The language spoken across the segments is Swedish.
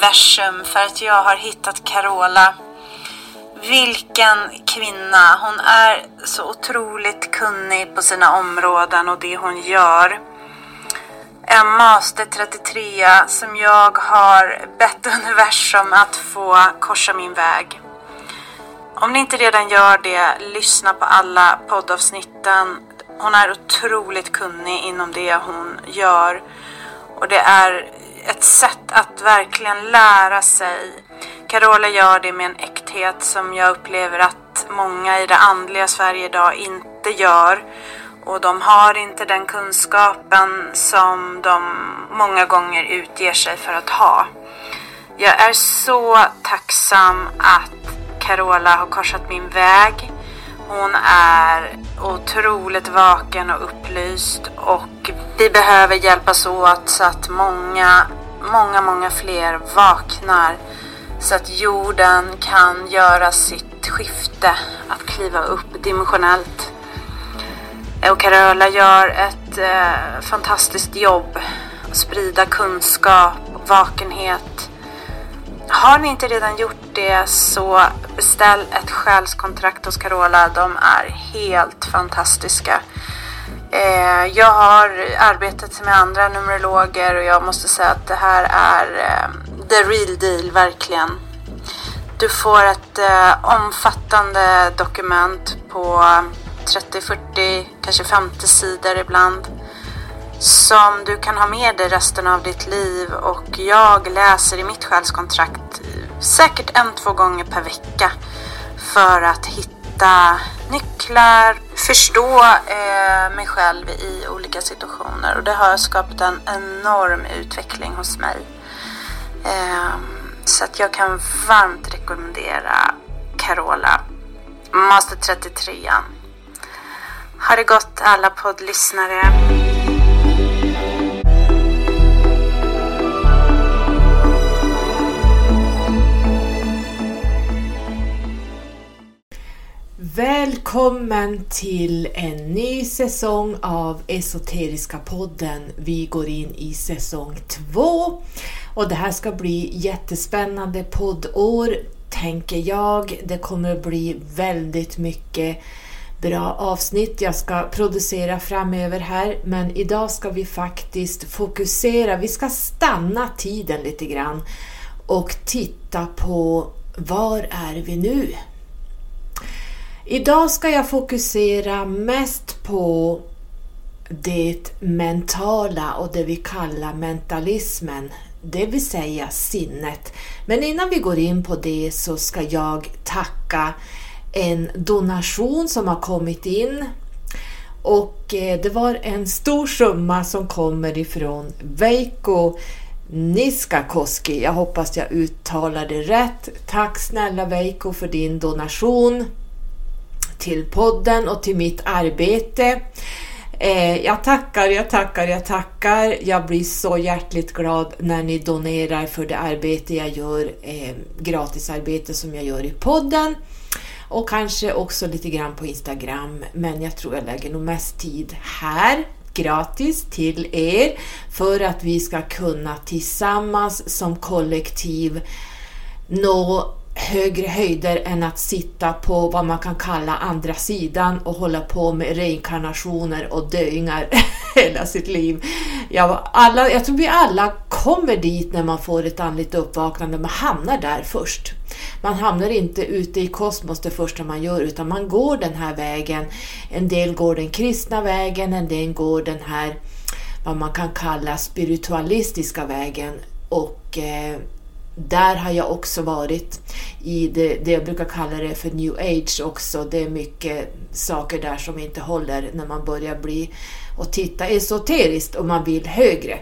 universum för att jag har hittat Carola. Vilken kvinna! Hon är så otroligt kunnig på sina områden och det hon gör. En master 33 som jag har bett universum att få korsa min väg. Om ni inte redan gör det, lyssna på alla poddavsnitten. Hon är otroligt kunnig inom det hon gör. Och det är ett sätt att verkligen lära sig. Carola gör det med en äkthet som jag upplever att många i det andliga Sverige idag inte gör. Och de har inte den kunskapen som de många gånger utger sig för att ha. Jag är så tacksam att Carola har korsat min väg. Hon är otroligt vaken och upplyst och vi behöver hjälpas åt så att många, många, många fler vaknar så att jorden kan göra sitt skifte att kliva upp dimensionellt. Och Carola gör ett eh, fantastiskt jobb. Att sprida kunskap och vakenhet. Har ni inte redan gjort det så beställ ett själskontrakt hos Carola. De är helt fantastiska. Eh, jag har arbetat med andra numerologer och jag måste säga att det här är eh, the real deal, verkligen. Du får ett eh, omfattande dokument på 30, 40, kanske 50 sidor ibland som du kan ha med dig resten av ditt liv och jag läser i mitt själskontrakt säkert en, två gånger per vecka för att hitta nycklar, förstå eh, mig själv i olika situationer och det har skapat en enorm utveckling hos mig. Eh, så att jag kan varmt rekommendera Carola Master 33. Ha det gott alla poddlyssnare. Välkommen till en ny säsong av Esoteriska podden. Vi går in i säsong två och det här ska bli jättespännande poddår tänker jag. Det kommer att bli väldigt mycket bra avsnitt jag ska producera framöver här men idag ska vi faktiskt fokusera, vi ska stanna tiden lite grann och titta på var är vi nu? Idag ska jag fokusera mest på det mentala och det vi kallar mentalismen, det vill säga sinnet. Men innan vi går in på det så ska jag tacka en donation som har kommit in och eh, det var en stor summa som kommer ifrån Veikko Niskakoski. Jag hoppas jag uttalar det rätt. Tack snälla Veikko för din donation till podden och till mitt arbete. Eh, jag tackar, jag tackar, jag tackar. Jag blir så hjärtligt glad när ni donerar för det arbete jag gör, eh, gratisarbete som jag gör i podden. Och kanske också lite grann på Instagram, men jag tror jag lägger nog mest tid här gratis till er för att vi ska kunna tillsammans som kollektiv nå högre höjder än att sitta på vad man kan kalla andra sidan och hålla på med reinkarnationer och döingar hela sitt liv. Jag, alla, jag tror vi alla kommer dit när man får ett andligt uppvaknande, man hamnar där först. Man hamnar inte ute i kosmos det första man gör utan man går den här vägen. En del går den kristna vägen, en del går den här vad man kan kalla spiritualistiska vägen och eh, där har jag också varit i det, det jag brukar kalla det för new age också. Det är mycket saker där som inte håller när man börjar bli och titta esoteriskt och man vill högre.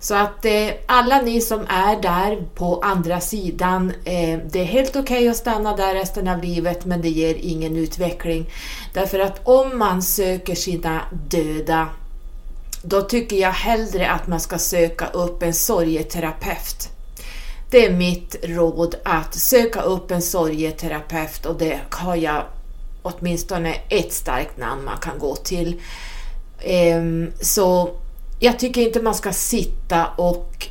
Så att eh, alla ni som är där på andra sidan, eh, det är helt okej okay att stanna där resten av livet men det ger ingen utveckling. Därför att om man söker sina döda, då tycker jag hellre att man ska söka upp en sorgeterapeut det är mitt råd att söka upp en sorgeterapeut och det har jag åtminstone ett starkt namn man kan gå till. Ehm, så jag tycker inte man ska sitta och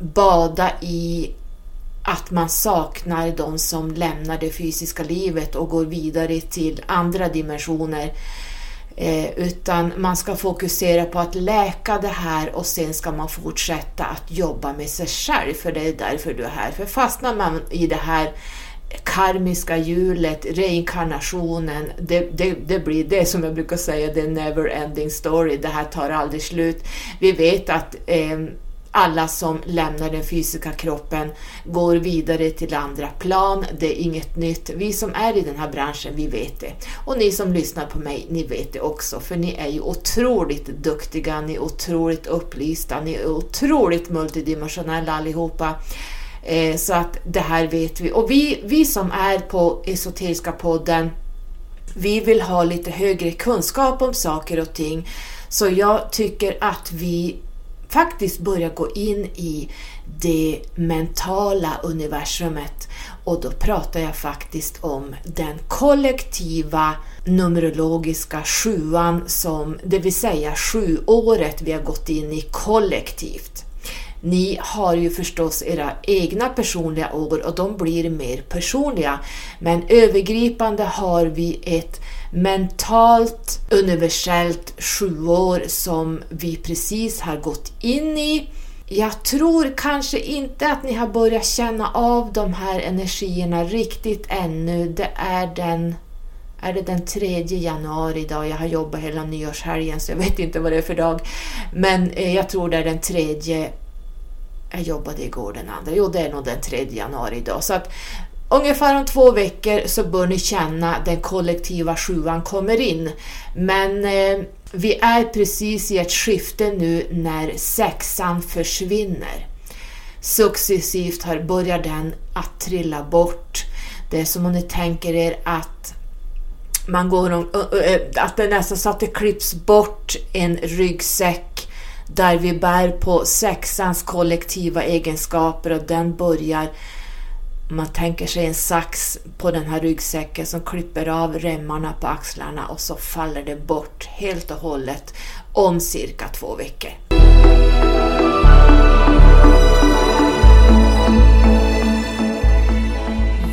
bada i att man saknar de som lämnar det fysiska livet och går vidare till andra dimensioner. Eh, utan man ska fokusera på att läka det här och sen ska man fortsätta att jobba med sig själv, för det är därför du är här. För fastnar man i det här karmiska hjulet, reinkarnationen, det, det, det, blir det som jag brukar säga, the never ending story, det här tar aldrig slut. Vi vet att eh, alla som lämnar den fysiska kroppen går vidare till andra plan. Det är inget nytt. Vi som är i den här branschen, vi vet det. Och ni som lyssnar på mig, ni vet det också. För ni är ju otroligt duktiga, ni är otroligt upplysta, ni är otroligt multidimensionella allihopa. Eh, så att det här vet vi. Och vi, vi som är på Esoteriska podden, vi vill ha lite högre kunskap om saker och ting. Så jag tycker att vi faktiskt börja gå in i det mentala universumet och då pratar jag faktiskt om den kollektiva numerologiska sjuan som, det vill säga sjuåret vi har gått in i kollektivt. Ni har ju förstås era egna personliga år och de blir mer personliga. Men övergripande har vi ett mentalt universellt sjuår som vi precis har gått in i. Jag tror kanske inte att ni har börjat känna av de här energierna riktigt ännu. Det är den är det den 3 januari idag? Jag har jobbat hela nyårshelgen så jag vet inte vad det är för dag. Men eh, jag tror det är den 3... jag jobbade igår den andra. Jo, det är nog den 3 januari idag. Så att ungefär om två veckor så bör ni känna den kollektiva sjuan kommer in. Men eh, vi är precis i ett skifte nu när sexan försvinner. Successivt har börjar den att trilla bort. Det är som om ni tänker er att man går om, att det nästan så att det klipps bort en ryggsäck där vi bär på sexans kollektiva egenskaper och den börjar man tänker sig en sax på den här ryggsäcken som klipper av remmarna på axlarna och så faller det bort helt och hållet om cirka två veckor.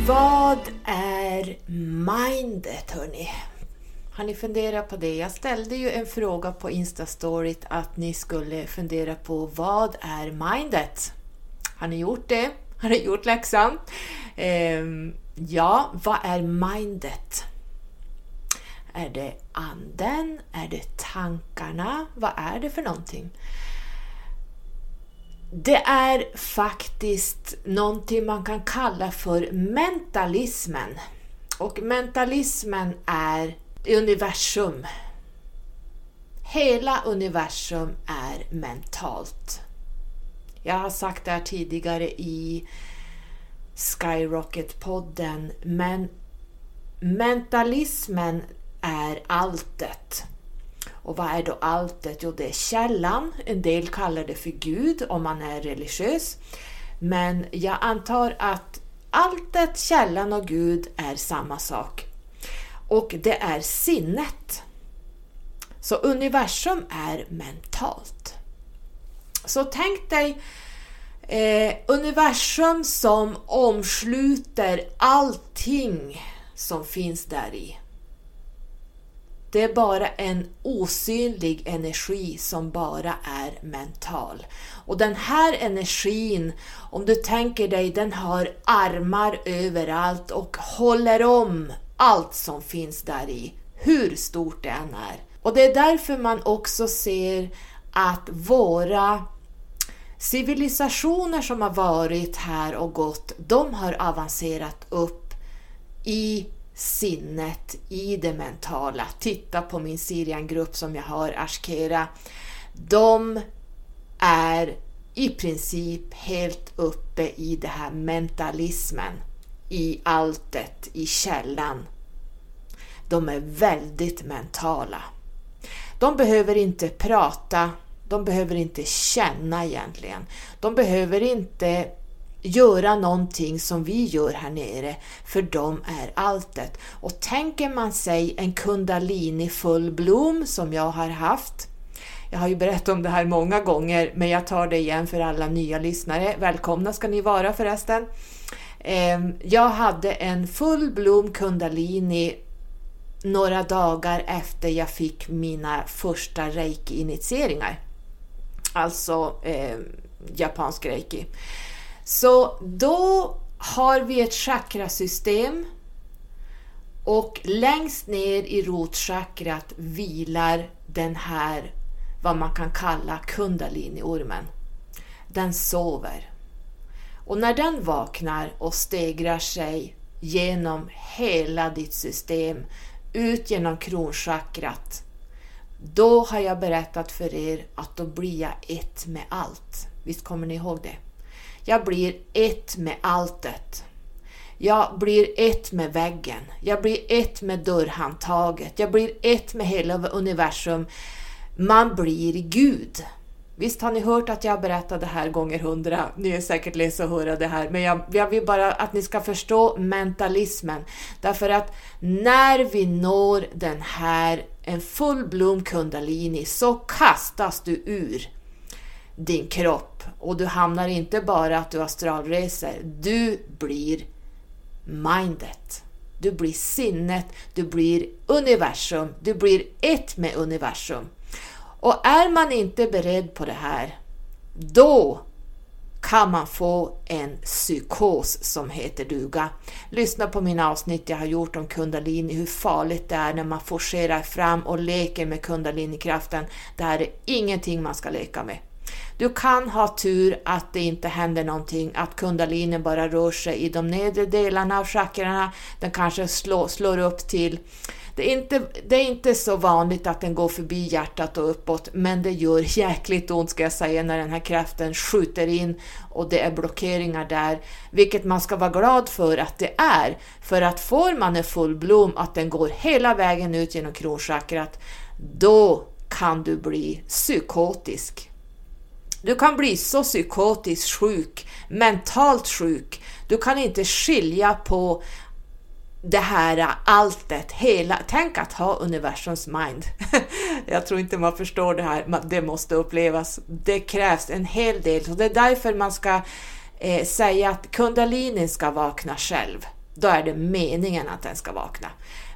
Vad är mindet hörni? Har ni funderat på det? Jag ställde ju en fråga på Instastoryt att ni skulle fundera på vad är mindet? Har ni gjort det? Har ni gjort läxan? Eh, ja, vad är mindet? Är det anden? Är det tankarna? Vad är det för någonting? Det är faktiskt någonting man kan kalla för mentalismen. Och mentalismen är universum. Hela universum är mentalt. Jag har sagt det här tidigare i Skyrocket-podden, men mentalismen är alltet. Och vad är då alltet? Jo, det är källan. En del kallar det för Gud om man är religiös. Men jag antar att alltet, källan och Gud är samma sak. Och det är sinnet. Så universum är mentalt. Så tänk dig eh, universum som omsluter allting som finns där i. Det är bara en osynlig energi som bara är mental. Och den här energin, om du tänker dig, den har armar överallt och håller om allt som finns där i, hur stort det än är. Och det är därför man också ser att våra civilisationer som har varit här och gått, de har avancerat upp i sinnet, i det mentala. Titta på min Sirian-grupp som jag har, Ashkera. De är i princip helt uppe i det här mentalismen, i alltet, i källan. De är väldigt mentala. De behöver inte prata, de behöver inte känna egentligen. De behöver inte göra någonting som vi gör här nere, för de är alltet. Och tänker man sig en kundalini full blom som jag har haft, Jag har ju berättat om det här många gånger, men jag tar det igen för alla nya lyssnare. Välkomna ska ni vara förresten. Ehm, jag hade en full blom kundalini några dagar efter jag fick mina första reiki-initieringar. Alltså eh, japansk reiki. Så då har vi ett chakrasystem och längst ner i rotchakrat vilar den här, vad man kan kalla kundaliniormen. Den sover. Och när den vaknar och stegrar sig genom hela ditt system, ut genom kronchakrat, då har jag berättat för er att då blir jag ett med allt. Visst kommer ni ihåg det? Jag blir ett med alltet. Jag blir ett med väggen. Jag blir ett med dörrhandtaget. Jag blir ett med hela universum. Man blir Gud. Visst har ni hört att jag berättat det här gånger hundra? Ni är säkert less att höra det här, men jag, jag, vill bara att ni ska förstå mentalismen. Därför att när vi når den här, en full blom kundalini, så kastas du ur din kropp och du hamnar inte bara att du astralreser, du blir mindet. Du blir sinnet, du blir universum, du blir ett med universum. Och är man inte beredd på det här, då kan man få en psykos som heter duga. Lyssna på mina avsnitt jag har gjort om kundalini, hur farligt det är när man forcerar fram och leker med kundalinikraften. Det här är ingenting man ska leka med. Du kan ha tur att det inte händer någonting, att kundalinen bara rör sig i de nedre delarna av chakrarna. Den kanske slår, slår upp till det är, inte, det är inte så vanligt att den går förbi hjärtat och uppåt, men det gör jäkligt ont ska jag säga när den här kraften skjuter in och det är blockeringar där, vilket man ska vara glad för att det är. För att får man en full blom, att den går hela vägen ut genom kronchakrat, då kan du bli psykotisk. Du kan bli så psykotiskt sjuk, mentalt sjuk. Du kan inte skilja på det här alltet, hela, tänk att ha universums mind. Jag tror inte man förstår det här, det måste upplevas. Det krävs en hel del, så det är därför man ska eh, säga att kundalinin ska vakna själv. Då är det meningen att den ska vakna.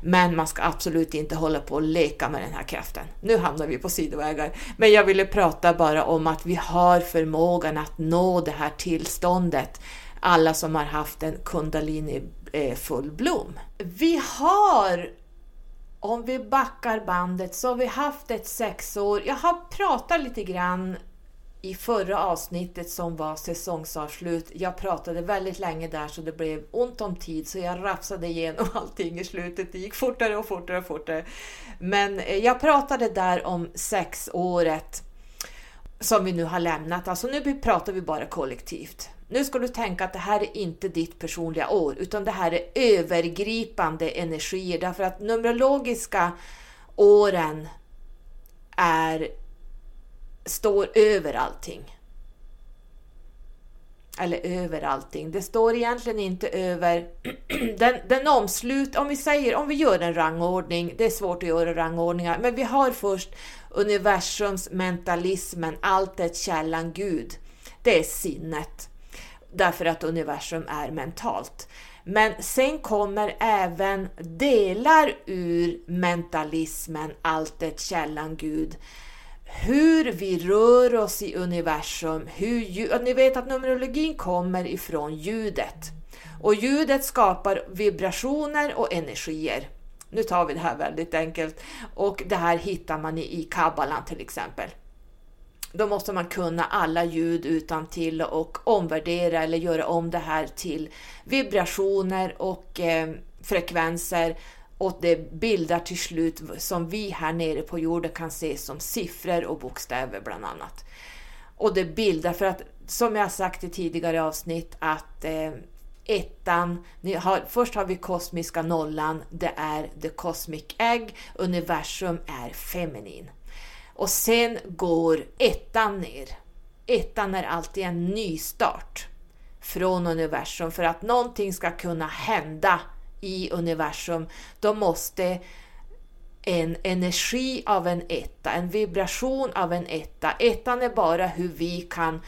Men man ska absolut inte hålla på och leka med den här kraften. Nu hamnar vi på sidovägar. Men jag ville prata bara om att vi har förmågan att nå det här tillståndet. Alla som har haft en kundalini eh, full blom. Vi har, om vi backar bandet, så har vi haft ett sexår. Jag har pratat lite grann i förra avsnittet som var säsongsavslut. Jag pratade väldigt länge där så det blev ont om tid så jag rafsade igenom allting i slutet. Det gick fortare och fortare och fortare. Men eh, jag pratade där om sexåret som vi nu har lämnat. Alltså nu pratar vi bara kollektivt. Nu ska du tänka att det här är inte ditt personliga år, utan det här är övergripande energier därför att numerologiska åren är, står över allting. Eller över allting. Det står egentligen inte över... den, den omslut... Om vi säger, om vi gör en rangordning, det är svårt att göra rangordningar, men vi har först universums mentalismen, alltet, källan, Gud. Det är sinnet därför att universum är mentalt. Men sen kommer även delar ur mentalismen, alltet, källan, Gud. Hur vi rör oss i universum. Hur, ni vet att numerologin kommer ifrån ljudet. Och ljudet skapar vibrationer och energier. Nu tar vi det här väldigt enkelt. Och det här hittar man i, i kabbalan till exempel. Då måste man kunna alla ljud utan till och omvärdera eller göra om det här till vibrationer och eh, frekvenser och det bildar till slut som vi här nere på jorden kan se som siffror och bokstäver bland annat. Och det bildar, för att som jag sagt i tidigare avsnitt att eh, ettan, har, först har vi kosmiska nollan, det är the cosmic egg, universum är feminin. Och sen går ettan ner. Ettan är alltid en nystart från universum. För att någonting ska kunna hända i universum, då måste en energi av en etta, en vibration av en etta. Ettan är bara hur vi kan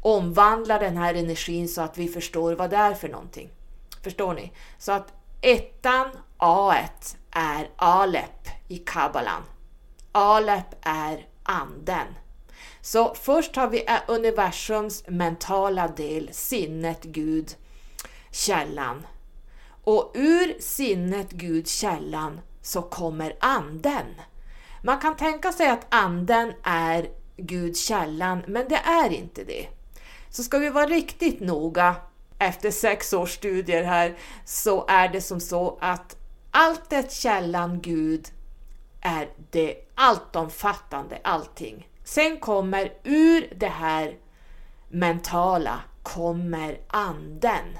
omvandla den här energin så att vi förstår vad det är för någonting. Förstår ni? Så att ettan, A är Alep i Kabbalan. Alep är anden. Så först har vi universums mentala del, sinnet, Gud, källan. Och ur sinnet, Gud, källan, så kommer anden. Man kan tänka sig att anden är Gud, källan, men det är inte det. Så ska vi vara riktigt noga efter sex års studier här så är det som så att allt det källan Gud är det alltomfattande allting. Sen kommer ur det här mentala kommer anden.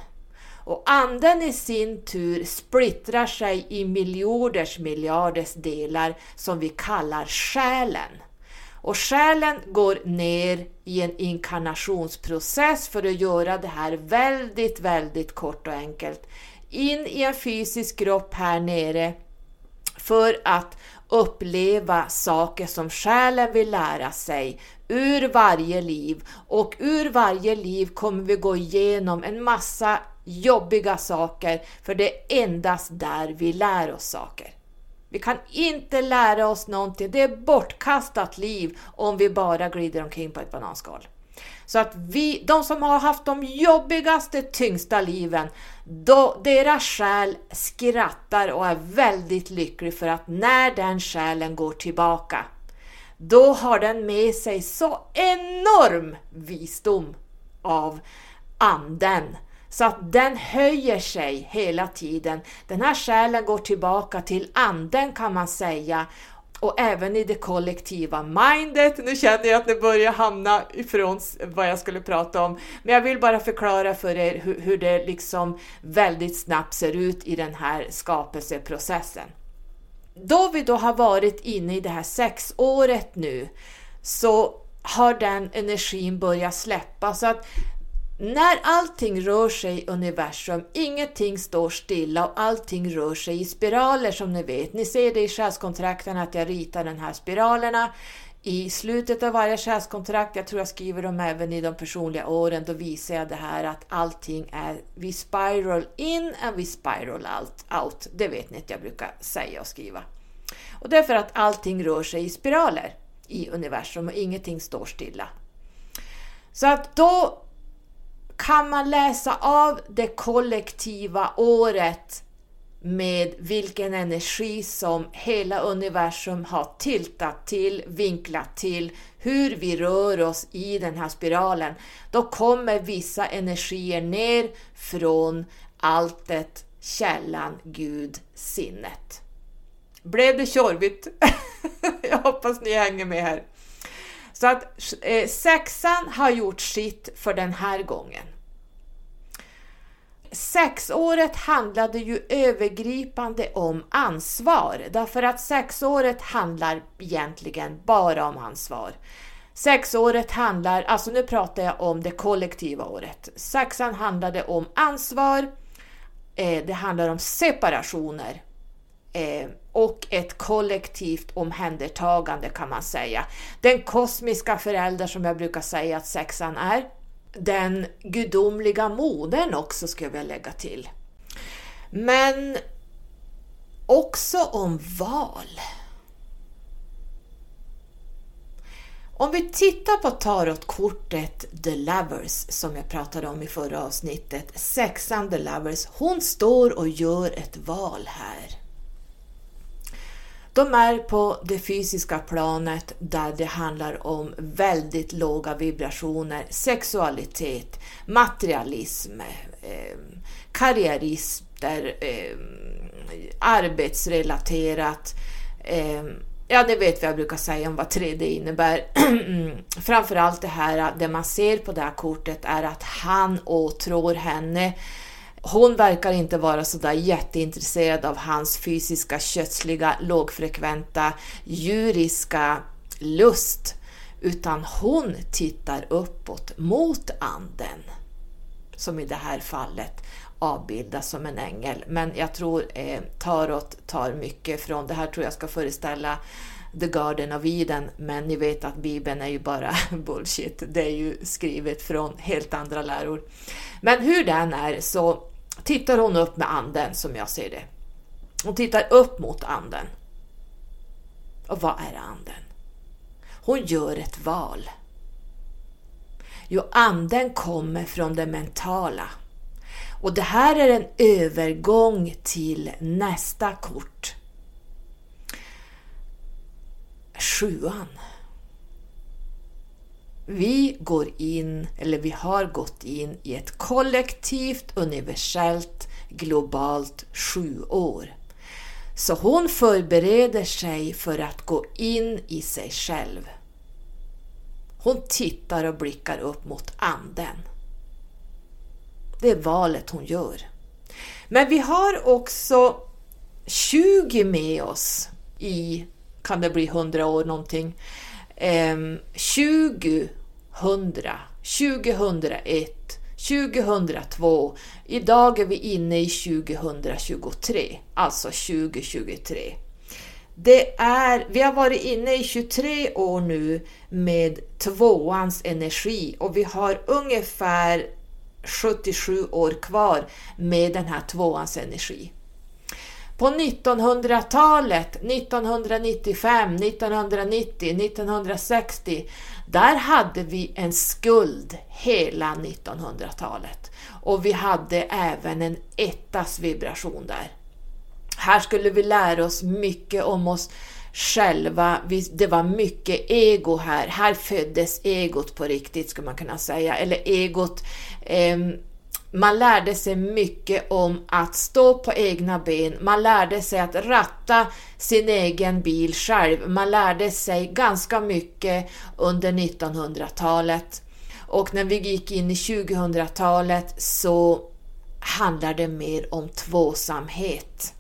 Och anden i sin tur splittrar sig i miljarders miljarders delar som vi kallar själen. Och själen går ner i en inkarnationsprocess för att göra det här väldigt, väldigt kort och enkelt. In i en fysisk kropp här nere för att uppleva saker som själen vill lära sig ur varje liv och ur varje liv kommer vi gå igenom en massa jobbiga saker för det är endast där vi lär oss saker. Vi kan inte lära oss någonting, det är bortkastat liv om vi bara glider omkring på ett bananskal. Så att vi, de som har haft de jobbigaste, tyngsta liven, då, deras själ skrattar och är väldigt lycklig för att när den själen går tillbaka, då har den med sig så enorm visdom av anden så att den höjer sig hela tiden. Den här själen går tillbaka till anden kan man säga och även i det kollektiva mindet. Nu känner jag att det börjar hamna ifrån vad jag skulle prata om, men jag vill bara förklara för er hur, hur det liksom väldigt snabbt ser ut i den här skapelseprocessen. Då vi då har varit inne i det här sexåret nu så har den energin börjat släppa så att när allting rör sig i universum, ingenting står stilla och allting rör sig i spiraler som ni vet. Ni ser det i själskontrakten att jag ritar de här spiralerna. I slutet av varje själskontrakt, jag tror jag skriver dem även i de personliga åren, då visar jag det här att allting är vi spiral in and we spiral out. out. Det vet ni att jag brukar säga och skriva. Och det är för att allting rör sig i spiraler i universum och ingenting står stilla. Så att då kan man läsa av det kollektiva året med vilken energi som hela universum har tiltat till, vinklat till, hur vi rör oss i den här spiralen, då kommer vissa energier ner från alltet, källan, Gud, sinnet. Blev det tjorvigt? Jag hoppas ni hänger med här. Så att eh, sexan har gjort sitt för den här gången. Sexåret handlade ju övergripande om ansvar, därför att sexåret handlar egentligen bara om ansvar. Sexåret handlar, alltså nu pratar jag om det kollektiva året. Sexan handlade om ansvar, eh, det handlar om separationer, eh, och ett kollektivt omhändertagande kan man säga. Den kosmiska förälder som jag brukar säga att sexan är. Den gudomliga modern också skulle jag vilja lägga till. Men också om val. Om vi tittar på tarotkortet The Lovers som jag pratade om i förra avsnittet, sexan The Lovers, hon står och gör ett val här. De är på det fysiska planet där det handlar om väldigt låga vibrationer, sexualitet, materialism, eh, karriärister, eh, arbetsrelaterat. Eh, ja, ni vet vad jag brukar säga om vad 3D innebär. Mm, framförallt det här, det man ser på det här kortet är att han åtrår henne hon verkar inte vara sådär jätteintresserad av hans fysiska, kötsliga, lågfrekventa, djuriska lust, utan hon tittar uppåt mot anden, som i det här fallet. avbildas som en ängel. Men jag tror eh, Tarot tar mycket från, det här tror jag ska föreställa The Garden of Eden, men ni vet att Bibeln är ju bara bullshit. Det är ju skrivet från helt andra läror. Men hur den är så tittar hon upp med anden som jag ser det. Hon tittar upp mot anden. Och vad är anden? Hon gör ett val. Jo, anden kommer från det mentala. Och det här är en övergång till nästa kort. Sjuan. Vi går in, eller vi har gått in i ett kollektivt, universellt, globalt sjuår. Så hon förbereder sig för att gå in i sig själv. Hon tittar och blickar upp mot anden. Det är valet hon gör. Men vi har också 20 med oss i, kan det bli 100 år någonting, 2000, 2001, 2002. Idag är vi inne i 2023, alltså 2023. Det är, vi har varit inne i 23 år nu med tvåans energi och vi har ungefär 77 år kvar med den här tvåans energi. På 1900-talet, 1995, 1990, 1960, där hade vi en skuld hela 1900-talet. Och vi hade även en ettas vibration där. Här skulle vi lära oss mycket om oss själva. Det var mycket ego här. Här föddes egot på riktigt, skulle man kunna säga. Eller egot eh, man lärde sig mycket om att stå på egna ben, man lärde sig att ratta sin egen bil själv, man lärde sig ganska mycket under 1900-talet. Och när vi gick in i 2000-talet så handlar det mer om tvåsamhet.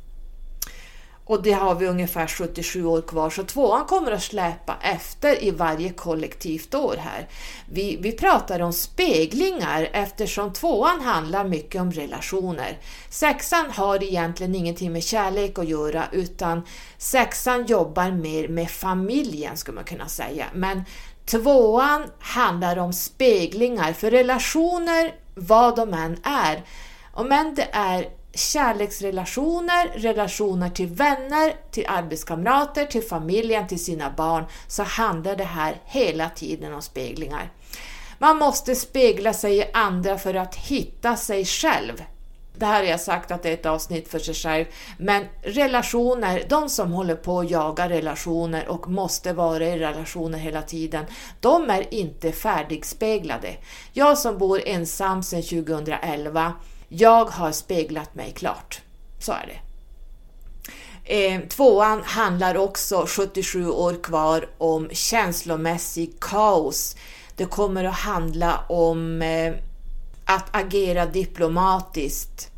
Och det har vi ungefär 77 år kvar, så tvåan kommer att släpa efter i varje kollektivt år här. Vi, vi pratar om speglingar eftersom tvåan handlar mycket om relationer. Sexan har egentligen ingenting med kärlek att göra utan sexan jobbar mer med familjen skulle man kunna säga. Men tvåan handlar om speglingar, för relationer, vad de än är, om än det är kärleksrelationer, relationer till vänner, till arbetskamrater, till familjen, till sina barn, så handlar det här hela tiden om speglingar. Man måste spegla sig i andra för att hitta sig själv. Det här har jag sagt att det är ett avsnitt för sig själv, men relationer, de som håller på att jaga relationer och måste vara i relationer hela tiden, de är inte färdigspeglade. Jag som bor ensam sedan 2011, jag har speglat mig klart. Så är det. Eh, tvåan handlar också, 77 år kvar, om känslomässig kaos. Det kommer att handla om eh, att agera diplomatiskt.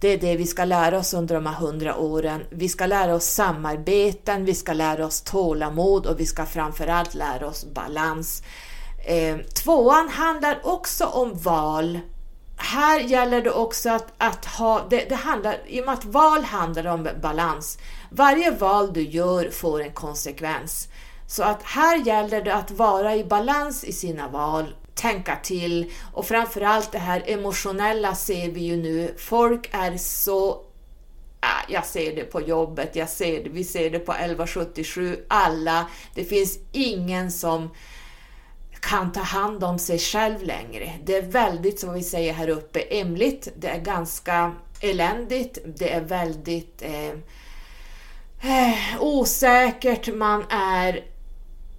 Det är det vi ska lära oss under de här hundra åren. Vi ska lära oss samarbeten, vi ska lära oss tålamod och vi ska framförallt lära oss balans. Eh, tvåan handlar också om val här gäller det också att, att ha, det, det, handlar, i och med att val handlar om balans, varje val du gör får en konsekvens. Så att här gäller det att vara i balans i sina val, tänka till och framförallt det här emotionella ser vi ju nu. Folk är så äh, jag ser det på jobbet, jag ser det, vi ser det på 1177, alla. Det finns ingen som kan ta hand om sig själv längre. Det är väldigt, som vi säger här uppe, emligt. Det är ganska eländigt. Det är väldigt eh, eh, osäkert. Man är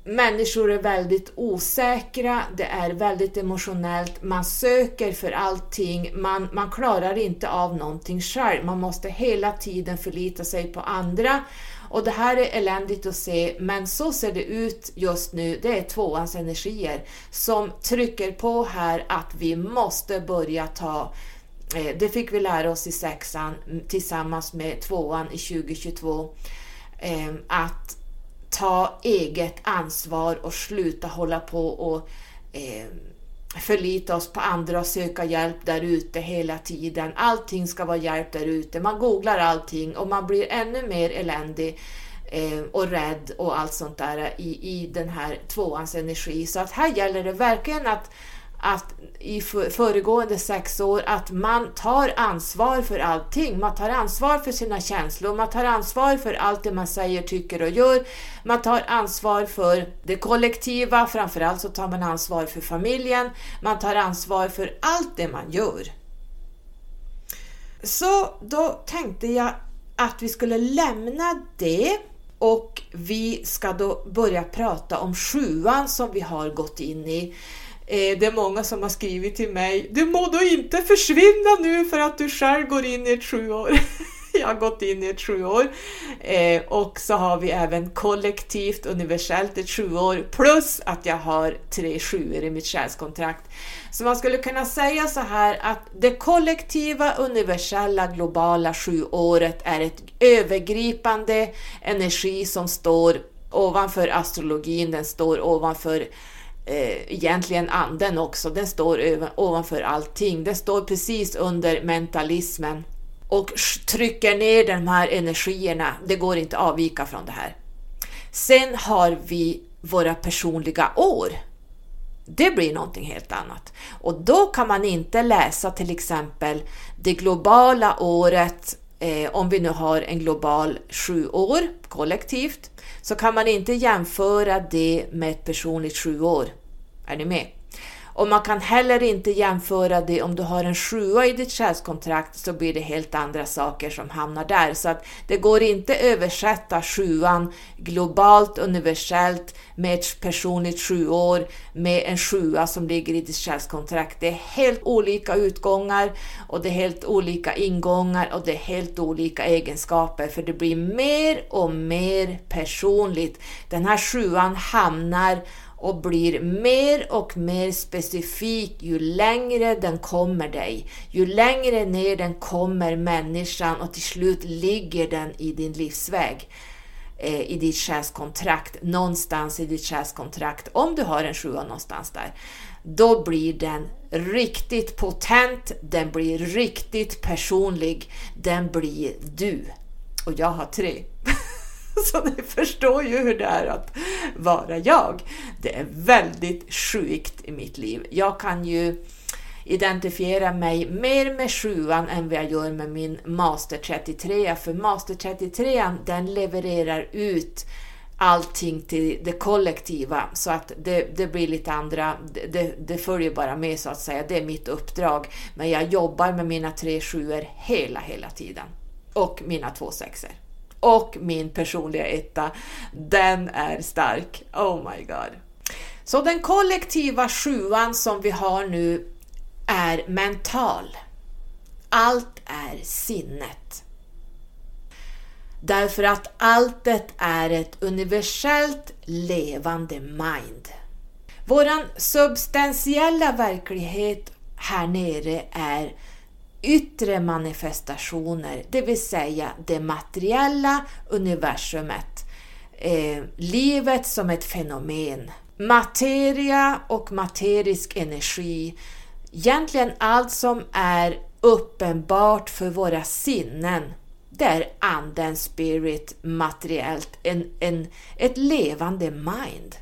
Människor är väldigt osäkra, det är väldigt emotionellt, man söker för allting, man, man klarar inte av någonting själv, man måste hela tiden förlita sig på andra och det här är eländigt att se, men så ser det ut just nu. Det är tvåans energier som trycker på här att vi måste börja ta eh, det fick vi lära oss i sexan tillsammans med tvåan i 2022. Eh, att ta eget ansvar och sluta hålla på och eh, förlita oss på andra och söka hjälp där ute hela tiden. Allting ska vara hjälp där ute. Man googlar allting och man blir ännu mer eländig eh, och rädd och allt sånt där i, i den här tvåans energi. Så att här gäller det verkligen att att i föregående sex år att man tar ansvar för allting. Man tar ansvar för sina känslor, man tar ansvar för allt det man säger, tycker och gör. Man tar ansvar för det kollektiva, framförallt så tar man ansvar för familjen. Man tar ansvar för allt det man gör. Så då tänkte jag att vi skulle lämna det och vi ska då börja prata om sjuan som vi har gått in i. Eh, det är många som har skrivit till mig, du må då inte försvinna nu för att du själv går in i ett sjuår. jag har gått in i ett sjuår. Eh, och så har vi även kollektivt universellt ett sjuår plus att jag har tre sjuor i mitt själskontrakt. Så man skulle kunna säga så här att det kollektiva universella globala sjuåret är ett övergripande energi som står ovanför astrologin, den står ovanför eh, egentligen anden också, den står ovanför allting. Den står precis under mentalismen och trycker ner de här energierna. Det går inte att avvika från det här. Sen har vi våra personliga år. Det blir någonting helt annat. Och då kan man inte läsa till exempel det globala året, eh, om vi nu har en global sju år kollektivt, så kan man inte jämföra det med ett personligt sju år. Är ni med? Och man kan heller inte jämföra det om du har en sjua i ditt själskontrakt så blir det helt andra saker som hamnar där. Så att det går inte översätta sjuan globalt, universellt med ett personligt sjuår med en sjua som ligger i ditt själskontrakt. Det är helt olika utgångar och det är helt olika ingångar och det är helt olika egenskaper för det blir mer och mer personligt. Den här sjuan hamnar och blir mer och mer specifik ju längre den kommer dig. Ju längre ner den kommer människan och till slut ligger den i din livsväg eh, i ditt själskontrakt, någonstans i ditt själskontrakt, om du har en sjua någonstans där, då blir den riktigt potent, den blir riktigt personlig, den blir du. Och jag har tre. Så ni förstår ju hur det är att vara jag. Det är väldigt sjukt i mitt liv. Jag kan ju identifiera mig mer med sjuan än vad jag gör med min Master 33. För Master 33 den levererar ut allting till det kollektiva så att det, det blir lite andra, det, det, följer bara med så att säga, det är mitt uppdrag. Men jag jobbar med mina tre sjuor hela, hela tiden. Och mina två sexer och min personliga etta, den är stark. Oh my god. Så den kollektiva sjuan som vi har nu är mental. Allt är sinnet. Därför att alltet är ett universellt levande mind. Våran substantiella verklighet här nere är yttre manifestationer, det vill säga det materiella universumet. Eh, livet som ett fenomen. Materia och materisk energi. Egentligen allt som är uppenbart för våra sinnen. Det är anden, spirit, materiellt, en, en, ett levande mind.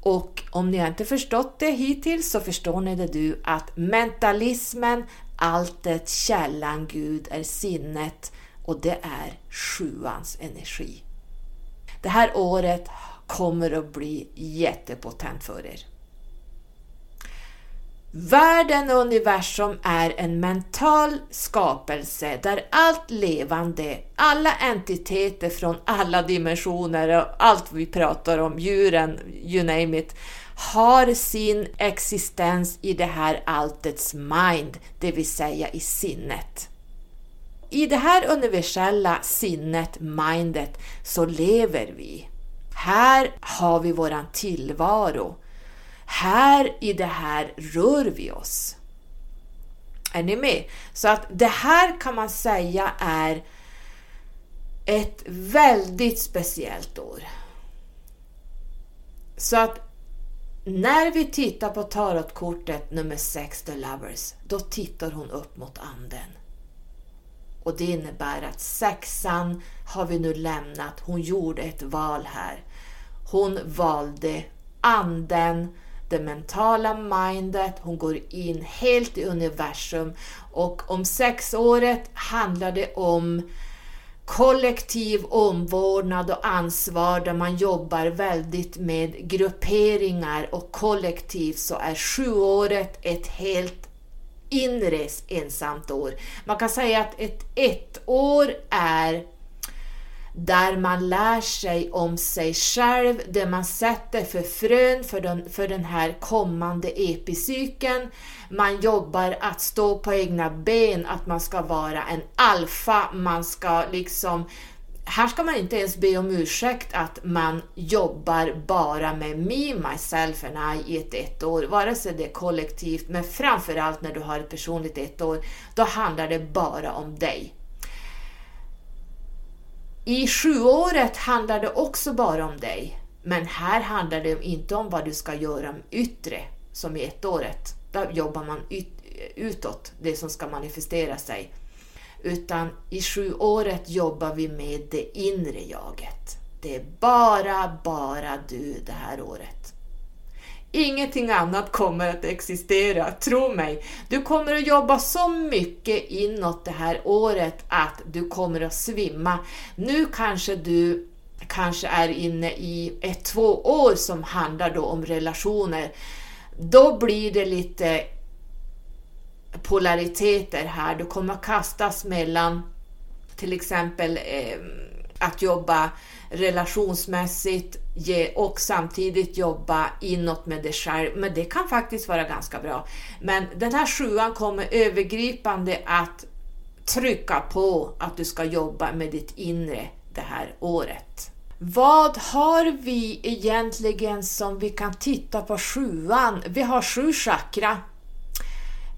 Och om ni inte förstått det hittills så förstår ni det du att mentalismen Alltet, källan, Gud är sinnet och det är sjuans energi. Det här året kommer att bli jättepotent för er. Världen och universum är en mental skapelse där allt levande, alla entiteter från alla dimensioner och allt vi pratar om, djuren, you name it, har sin existens i det här alltets mind, det vill säga i sinnet. I det här universella sinnet, mindet, så lever vi. Här har vi våran tillvaro. Här i det här rör vi oss. Är ni med? Så att det här kan man säga är ett väldigt speciellt år. Så att när vi tittar på tarotkortet nummer 6, The Lovers, då tittar hon upp mot anden. Och det innebär att sexan har vi nu lämnat. Hon gjorde ett val här. Hon valde anden, det mentala mindet, hon går in helt i universum och om sexåret handlar det om kollektiv omvårdnad och ansvar där man jobbar väldigt med grupperingar och kollektiv så är sjuåret ett helt inre ensamt år. Man kan säga att ett ett år är där man lär sig om sig själv, det man sätter för frön för den, för den här kommande epicykeln. Man jobbar att stå på egna ben, att man ska vara en alfa, man ska liksom här ska man inte ens be om ursäkt att man jobbar bara med me, myself and I i ett ettår, vare sig det är kollektivt, men framförallt när du har ett personligt ettår, då handlar det bara om dig. I sjuåret handlar det också bara om dig, men här handlar det inte om vad du ska göra yttre, som i ettåret. Där jobbar man utåt, det som ska manifestera sig. Utan i sjuåret jobbar vi med det inre jaget. Det är bara, bara du det här året. Ingenting annat kommer att existera, tro mig. Du kommer att jobba så mycket inåt det här året att du kommer att svimma. Nu kanske du kanske är inne i ett, två år som handlar då om relationer. Då blir det lite polariteter här. Du kommer att kastas mellan till exempel eh, att jobba relationsmässigt och samtidigt jobba inåt med dig själv. Men det kan faktiskt vara ganska bra. Men den här sjuan kommer övergripande att trycka på att du ska jobba med ditt inre det här året. Vad har vi egentligen som vi kan titta på sjuan? Vi har sju chakra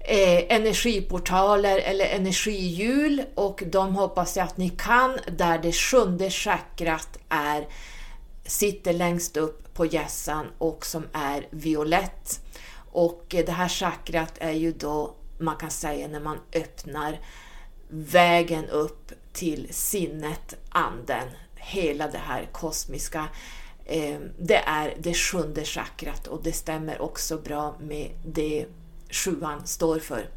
eh, energiportaler eller energihjul och de hoppas jag att ni kan där det sjunde chakrat är, sitter längst upp på hjässan och som är violett. Och eh, det här chakrat är ju då, man kan säga när man öppnar vägen upp till sinnet, anden, hela det här kosmiska eh, det är det sjunde chakrat och det stämmer också bra med det sjuan står för.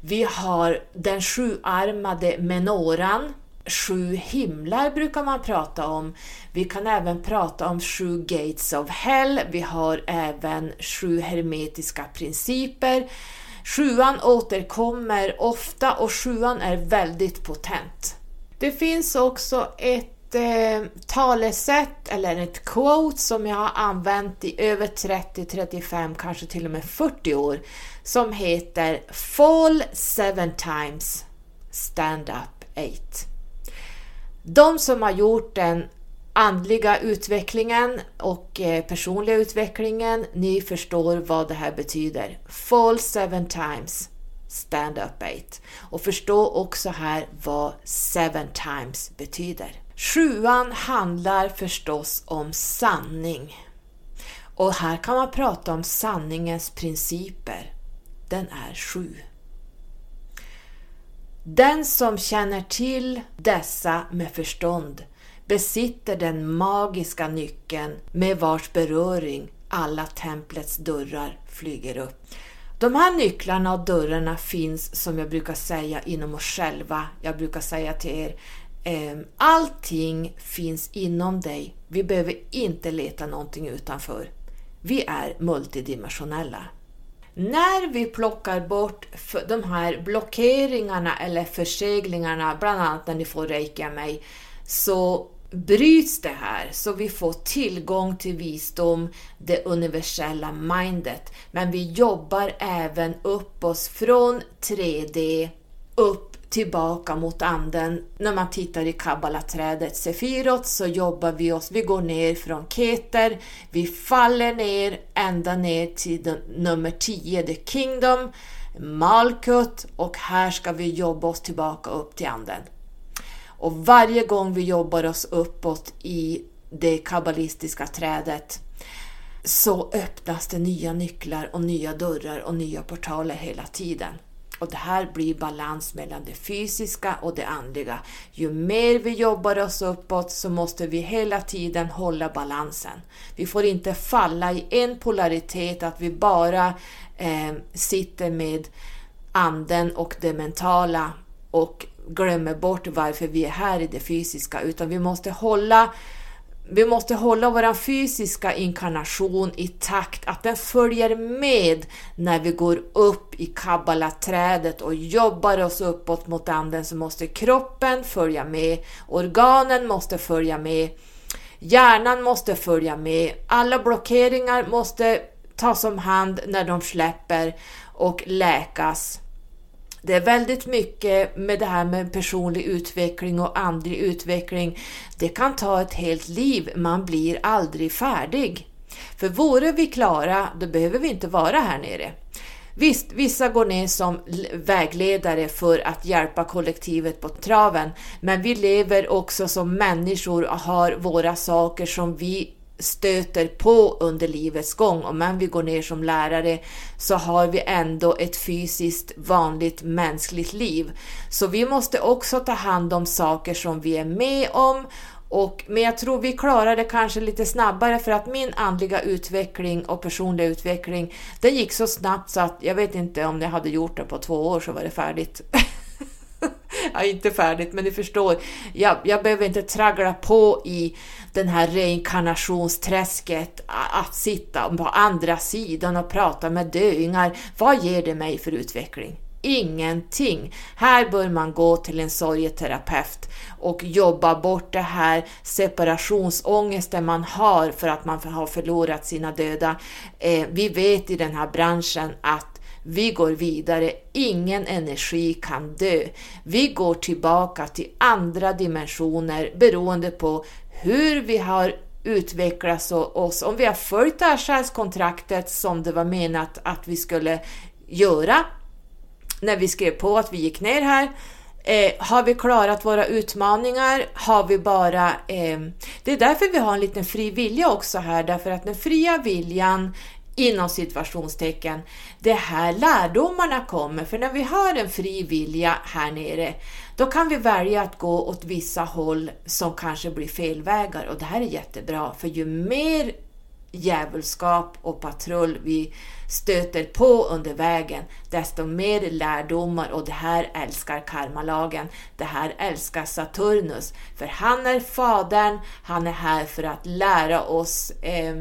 Vi har den sjuarmade menoran, sju himlar brukar man prata om. Vi kan även prata om sju gates of hell. Vi har även sju hermetiska principer. Sjuan återkommer ofta och sjuan är väldigt potent. Det finns också ett eh, talesätt eller ett quote som jag har använt i över 30, 35, kanske till och med 40 år som heter Fall seven times, stand up eight. De som har gjort den andliga utvecklingen och eh, personliga utvecklingen, ni förstår vad det här betyder. Fall seven times, stand up eight. Och förstå också här vad seven times betyder. Sjuan handlar förstås om sanning. Och här kan man prata om sanningens principer. Den är sju. Den som känner till dessa med förstånd besitter den magiska nyckeln med vars beröring alla templets dörrar flyger upp. De här nycklarna och dörrarna finns som jag brukar säga inom oss själva. Jag brukar säga till er, Ehm, allting finns inom dig. Vi behöver inte leta någonting utanför. Vi är multidimensionella. När vi plockar bort de här blockeringarna eller förseglingarna, bland annat när ni får reiki av mig, så bryts det här så vi får tillgång till visdom, det universella mindet. Men vi jobbar även upp oss från 3D upp tillbaka mot anden. När man tittar i kabbalaträdet Sefirot så jobbar vi oss, vi går ner från Keter, vi faller ner ända ner till den, nummer 10, The Kingdom, Malkut och här ska vi jobba oss tillbaka upp till anden. Och varje gång vi jobbar oss uppåt i det kabbalistiska trädet så öppnas det nya nycklar och nya dörrar och nya portaler hela tiden. Och det här blir balans mellan det fysiska och det andliga. Ju mer vi jobbar oss uppåt så måste vi hela tiden hålla balansen. Vi får inte falla i en polaritet, att vi bara eh, sitter med anden och det mentala och glömmer bort varför vi är här i det fysiska, utan vi måste hålla vi måste hålla vår fysiska inkarnation i takt, att den följer med när vi går upp i kabbalaträdet och jobbar oss uppåt mot anden så måste kroppen följa med, organen måste följa med, hjärnan måste följa med, alla blockeringar måste tas om hand när de släpper och läkas. Det är väldigt mycket med det här med personlig utveckling och andlig utveckling. Det kan ta ett helt liv, man blir aldrig färdig. För vore vi klara, då behöver vi inte vara här nere. Visst, vissa går ner som vägledare för att hjälpa kollektivet på traven, men vi lever också som människor och har våra saker som vi stöter på under livets gång. Om än vi går ner som lärare så har vi ändå ett fysiskt vanligt mänskligt liv. Så vi måste också ta hand om saker som vi är med om och, men jag tror vi klarar det kanske lite snabbare för att min andliga utveckling och personliga utveckling den gick så snabbt så att jag vet inte om jag hade gjort det på två år så var det färdigt. ja, inte färdigt, men ni förstår. Jag, jag behöver inte traggla på i den här reinkarnationsträsket, att sitta på andra sidan och prata med döingar. Vad ger det mig för utveckling? Ingenting. Här bör man gå till en sorgeterapeut och jobba bort det här separationsångesten man har för att man har förlorat sina döda. Eh, vi vet i den här branschen att vi går vidare, ingen energi kan dö. Vi går tillbaka till andra dimensioner beroende på hur vi har utvecklats oss, om vi har följt det här själskontraktet som det var menat att vi skulle göra när vi skrev på att vi gick ner här. Eh, har vi klarat våra utmaningar? Har vi bara... Eh, det är därför vi har en liten fri vilja också här, därför att den fria viljan inom situationstecken, det här lärdomarna kommer. För när vi har en fri vilja här nere, då kan vi välja att gå åt vissa håll som kanske blir felvägar och det här är jättebra för ju mer djävulskap och patrull vi stöter på under vägen, desto mer lärdomar och det här älskar karmalagen. Det här älskar Saturnus, för han är fadern, han är här för att lära oss eh,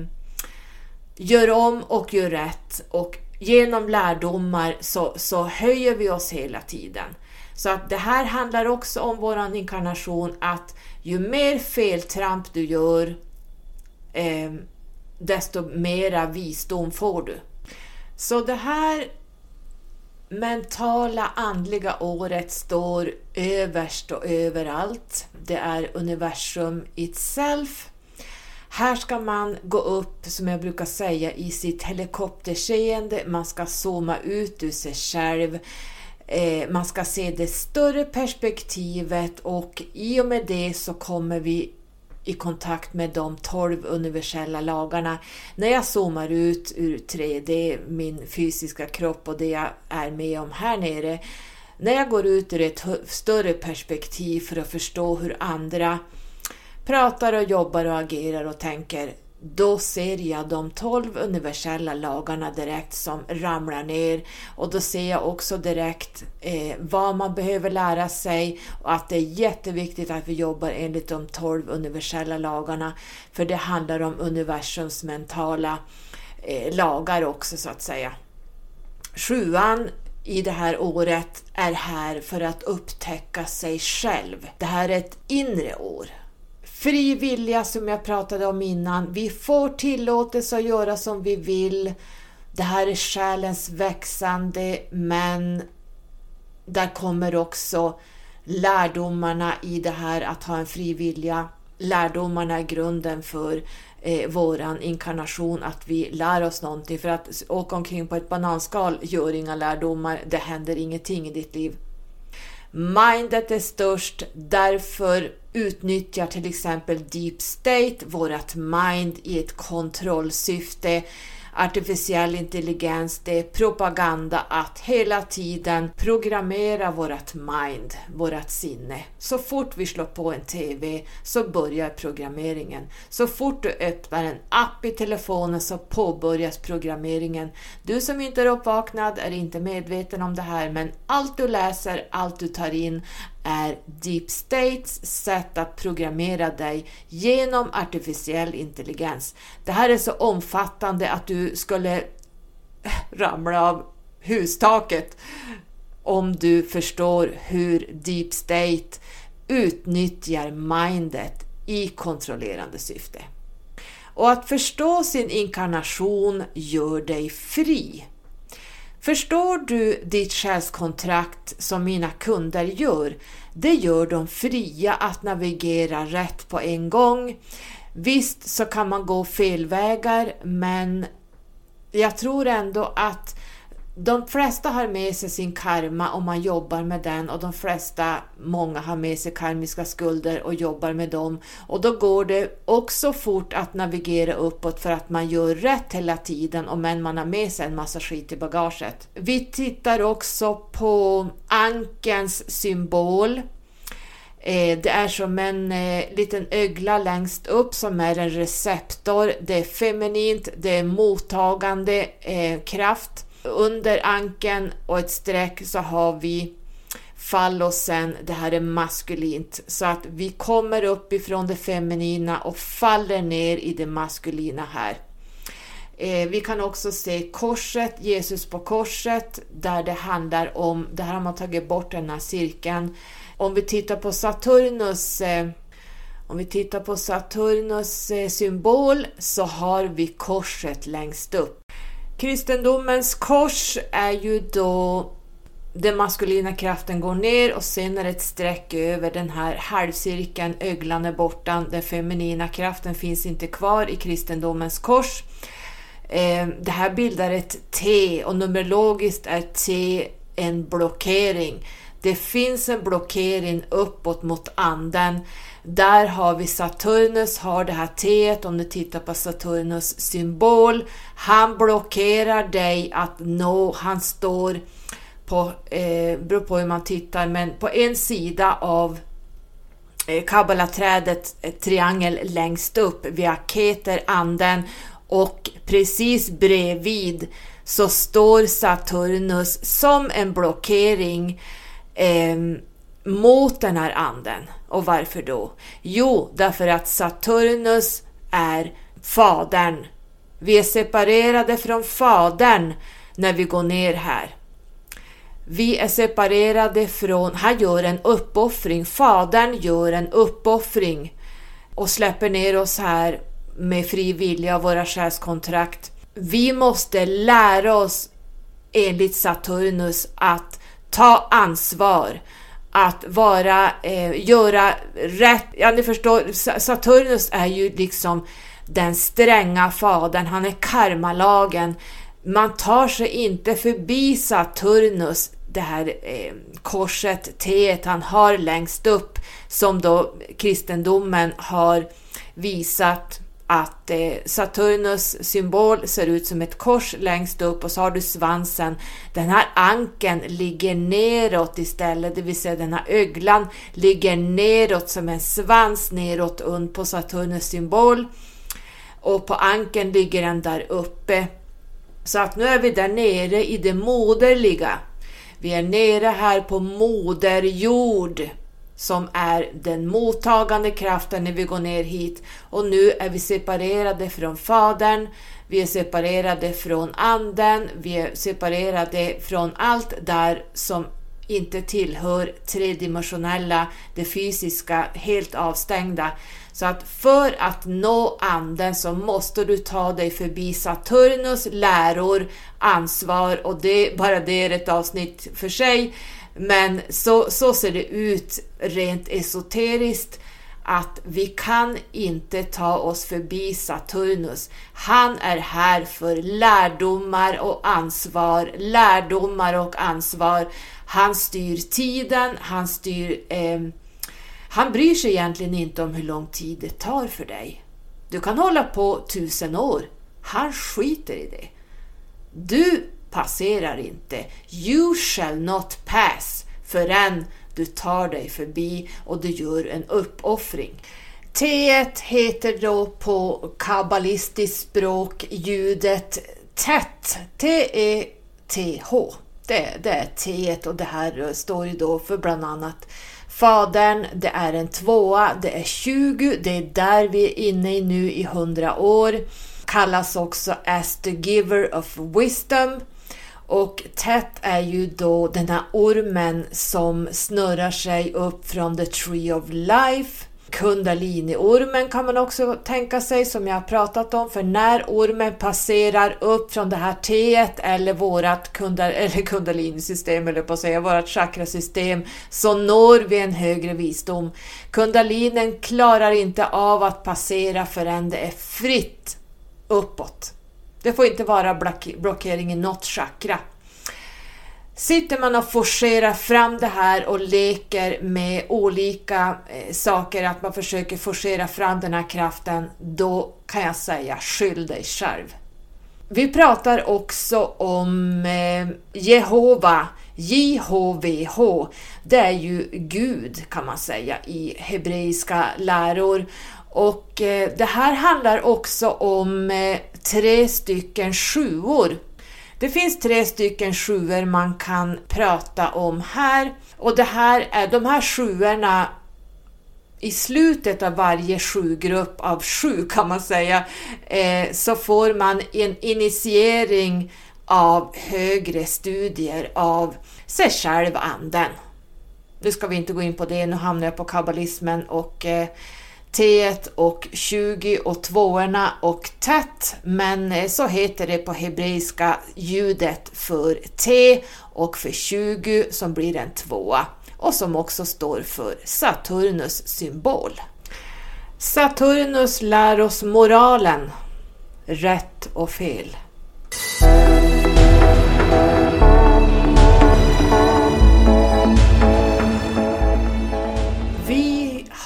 gör om och gör rätt och genom lärdomar så, så höjer vi oss hela tiden. Så att det här handlar också om våran inkarnation att ju mer feltramp du gör eh, desto mera visdom får du. Så det här mentala andliga året står överst och överallt. Det är universum itself här ska man gå upp, som jag brukar säga, i sitt helikopterseende. Man ska zooma ut ur sig själv. Eh, man ska se det större perspektivet och i och med det så kommer vi i kontakt med de 12 universella lagarna. När jag zoomar ut ur 3D, min fysiska kropp och det jag är med om här nere, när jag går ut ur ett större perspektiv för att förstå hur andra pratar och jobbar och agerar och tänker då ser jag de tolv universella lagarna direkt som ramlar ner och då ser jag också direkt eh, vad man behöver lära sig och att det är jätteviktigt att vi jobbar enligt de tolv universella lagarna för det handlar om universums mentala eh, lagar också så att säga. Sjuan i det här året är här för att upptäcka sig själv. Det här är ett inre år. Fri vilja som jag pratade om innan. Vi får tillåtelse att göra som vi vill. Det här är själens växande men där kommer också lärdomarna i det här att ha en fri vilja. Lärdomarna är grunden för eh, våran inkarnation, att vi lär oss någonting. För att åka omkring på ett bananskal gör inga lärdomar, det händer ingenting i ditt liv. Mindet är störst, därför utnyttjar till exempel Deep State vårt mind i ett kontrollsyfte artificiell intelligens, det är propaganda att hela tiden programmera vårt mind, vårt sinne. Så fort vi slår på en TV så börjar programmeringen. Så fort du öppnar en app i telefonen så påbörjas programmeringen. Du som inte är uppvaknad är inte medveten om det här men allt du läser, allt du tar in är Deep States sätt att programmera dig genom artificiell intelligens. Det här är så omfattande att du skulle ramla av hustaket om du förstår hur Deep State utnyttjar mindet i kontrollerande syfte. Och att förstå sin inkarnation gör dig fri. Förstår du ditt själskontrakt som mina kunder gör? Det gör dem fria att navigera rätt på en gång. Visst så kan man gå fel vägar men jag tror ändå att de flesta har med sig sin karma och man jobbar med den och de flesta, många har med sig karmiska skulder och jobbar med dem. Och då går det också fort att navigera uppåt för att man gör rätt hela tiden och men man har med sig en massa skit i bagaget. Vi tittar också på ankens symbol. Eh, det är som en eh, liten ögla längst upp som är en receptor. Det är feminint, det är mottagande eh, kraft under ankeln och ett streck så har vi fallosen, det här är maskulint, så att vi kommer upp ifrån det feminina och faller ner i det maskulina här. Eh, vi kan också se korset, Jesus på korset, där det handlar om, det här har man tagit bort den här cirkeln. Om vi tittar på Saturnus eh, om vi tittar på Saturnus eh, symbol så har vi korset längst upp. Kristendomens kors är ju då den maskulina kraften går ner och sen är det ett streck över den här halvcirkeln, öglan är borta, den feminina kraften finns inte kvar i kristendomens kors. Eh, det här bildar ett T och numerologiskt är T en blockering. Det finns en blockering uppåt mot anden där har vi Saturnus, har det här T, om du tittar på Saturnus symbol. Han blockerar dig att nå, han står på, eh, beror på hur man tittar, men på en sida av eh, kabbalaträdet, eh, triangel längst upp, via Keter, anden, och precis bredvid så står Saturnus som en blockering eh, mot den här anden. Och varför då? Jo, därför att Saturnus är Fadern. Vi är separerade från Fadern när vi går ner här. Vi är separerade från, han gör en uppoffring, Fadern gör en uppoffring och släpper ner oss här med fri vilja och våra själskontrakt. Vi måste lära oss enligt Saturnus att ta ansvar att vara, eh, göra rätt. Ja, ni förstår, Saturnus är ju liksom den stränga fadern, han är karmalagen. Man tar sig inte förbi Saturnus, det här eh, korset, T han har längst upp, som då kristendomen har visat att eh, Saturnus symbol ser ut som ett kors längst upp och så har du svansen. Den här anken ligger neråt istället, det vill säga den här öglan ligger neråt som en svans neråt und på Saturnus symbol. Och på anken ligger den där uppe. Så att nu är vi där nere i det moderliga. Vi är nere här på moderjord som är den mottagande kraften när vi går ner hit. Och nu är vi separerade från Fadern, vi är separerade från Anden, vi är separerade från allt där som inte tillhör tredimensionella, det fysiska, helt avstängda. Så att för att nå anden så måste du ta dig förbi Saturnus läror, ansvar och det, bara det är ett avsnitt för sig. Men så, så ser det ut rent esoteriskt att vi kan inte ta oss förbi Saturnus. Han är här för lärdomar och ansvar, lärdomar och ansvar. Han styr tiden, han styr... Eh, han bryr sig egentligen inte om hur lång tid det tar för dig. Du kan hålla på tusen år. Han skiter i det. Du passerar inte. You shall not pass förrän du tar dig förbi och du gör en uppoffring. T1 heter då på kabbalistiskt språk ljudet TETH. T-E-T-H. Det, det är T1 och det här står ju då för bland annat Fadern, det är en tvåa, det är 20, det är där vi är inne i nu i 100 år. Kallas också as the giver of wisdom. Och TET är ju då den här ormen som snurrar sig upp från the tree of life. Kundaliniormen kan man också tänka sig som jag har pratat om för när ormen passerar upp från det här T eller vårat kundal eller kundalini-system eller på att säga vårat chakrasystem så når vi en högre visdom. Kundalinen klarar inte av att passera förrän det är fritt uppåt. Det får inte vara blockering i något chakra. Sitter man och forcerar fram det här och leker med olika eh, saker, att man försöker forcera fram den här kraften, då kan jag säga skyll dig själv. Vi pratar också om eh, Jehova, JHVH. Det är ju Gud kan man säga i hebreiska läror. Och eh, det här handlar också om eh, tre stycken sjuor det finns tre stycken sjuor man kan prata om här och det här är de här sjuorna i slutet av varje sjugrupp av sju kan man säga eh, så får man en initiering av högre studier av sig själv, anden. Nu ska vi inte gå in på det, nu hamnar jag på kabbalismen och eh, T1 och 20 och tvåorna och tätt, men eh, så heter det på hebreiska ljudet för T och för 20 som blir en tvåa och som också står för Saturnus symbol. Saturnus lär oss moralen, rätt och fel.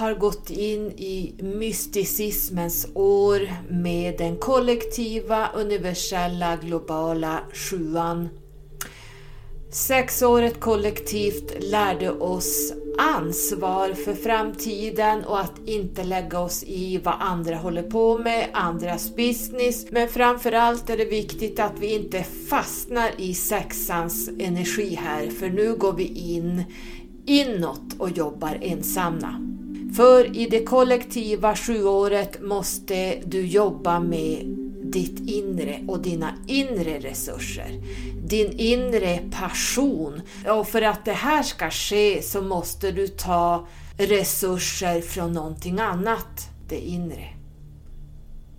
Har gått in i mysticismens år med den kollektiva, universella, globala sjuan. Sexåret kollektivt lärde oss ansvar för framtiden och att inte lägga oss i vad andra håller på med, andras business. Men framförallt är det viktigt att vi inte fastnar i sexans energi här, för nu går vi in inåt och jobbar ensamma. För i det kollektiva sjuåret måste du jobba med ditt inre och dina inre resurser. Din inre passion. Och för att det här ska ske så måste du ta resurser från någonting annat, det inre.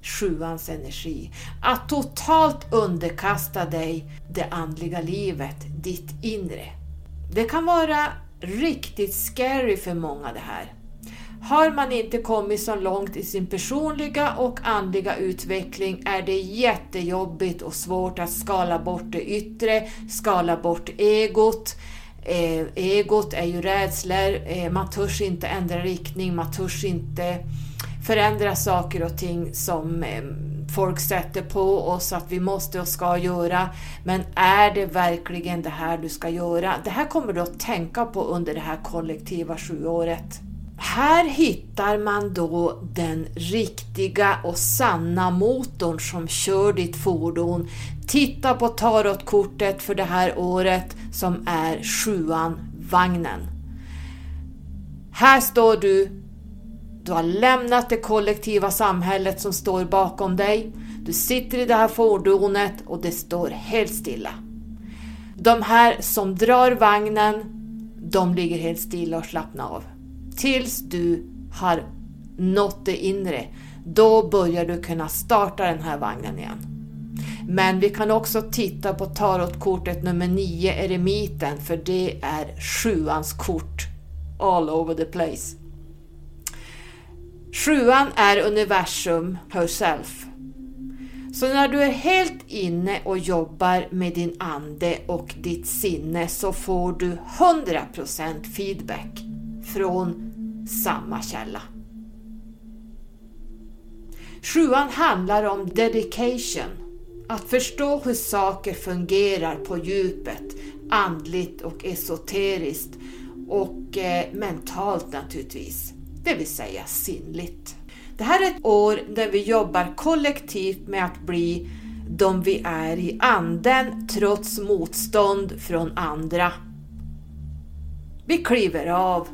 Sjuans energi. Att totalt underkasta dig det andliga livet, ditt inre. Det kan vara riktigt scary för många det här. Har man inte kommit så långt i sin personliga och andliga utveckling är det jättejobbigt och svårt att skala bort det yttre, skala bort egot. Eh, egot är ju rädslor, eh, man törs inte ändra riktning, man törs inte förändra saker och ting som eh, folk sätter på oss att vi måste och ska göra. Men är det verkligen det här du ska göra? Det här kommer du att tänka på under det här kollektiva sjuåret. Här hittar man då den riktiga och sanna motorn som kör ditt fordon. Titta på tarotkortet för det här året som är sjuan, vagnen. Här står du, du har lämnat det kollektiva samhället som står bakom dig. Du sitter i det här fordonet och det står helt stilla. De här som drar vagnen, de ligger helt stilla och slappnar av tills du har nått det inre. Då börjar du kunna starta den här vagnen igen. Men vi kan också titta på tarotkortet nummer 9, eremiten, för det är sjuans kort all over the place. Sjuan är universum herself. Så när du är helt inne och jobbar med din ande och ditt sinne så får du 100% feedback från samma källa. Sjuan handlar om dedication, att förstå hur saker fungerar på djupet, andligt och esoteriskt och eh, mentalt naturligtvis, det vill säga sinnligt. Det här är ett år där vi jobbar kollektivt med att bli de vi är i anden trots motstånd från andra. Vi kliver av,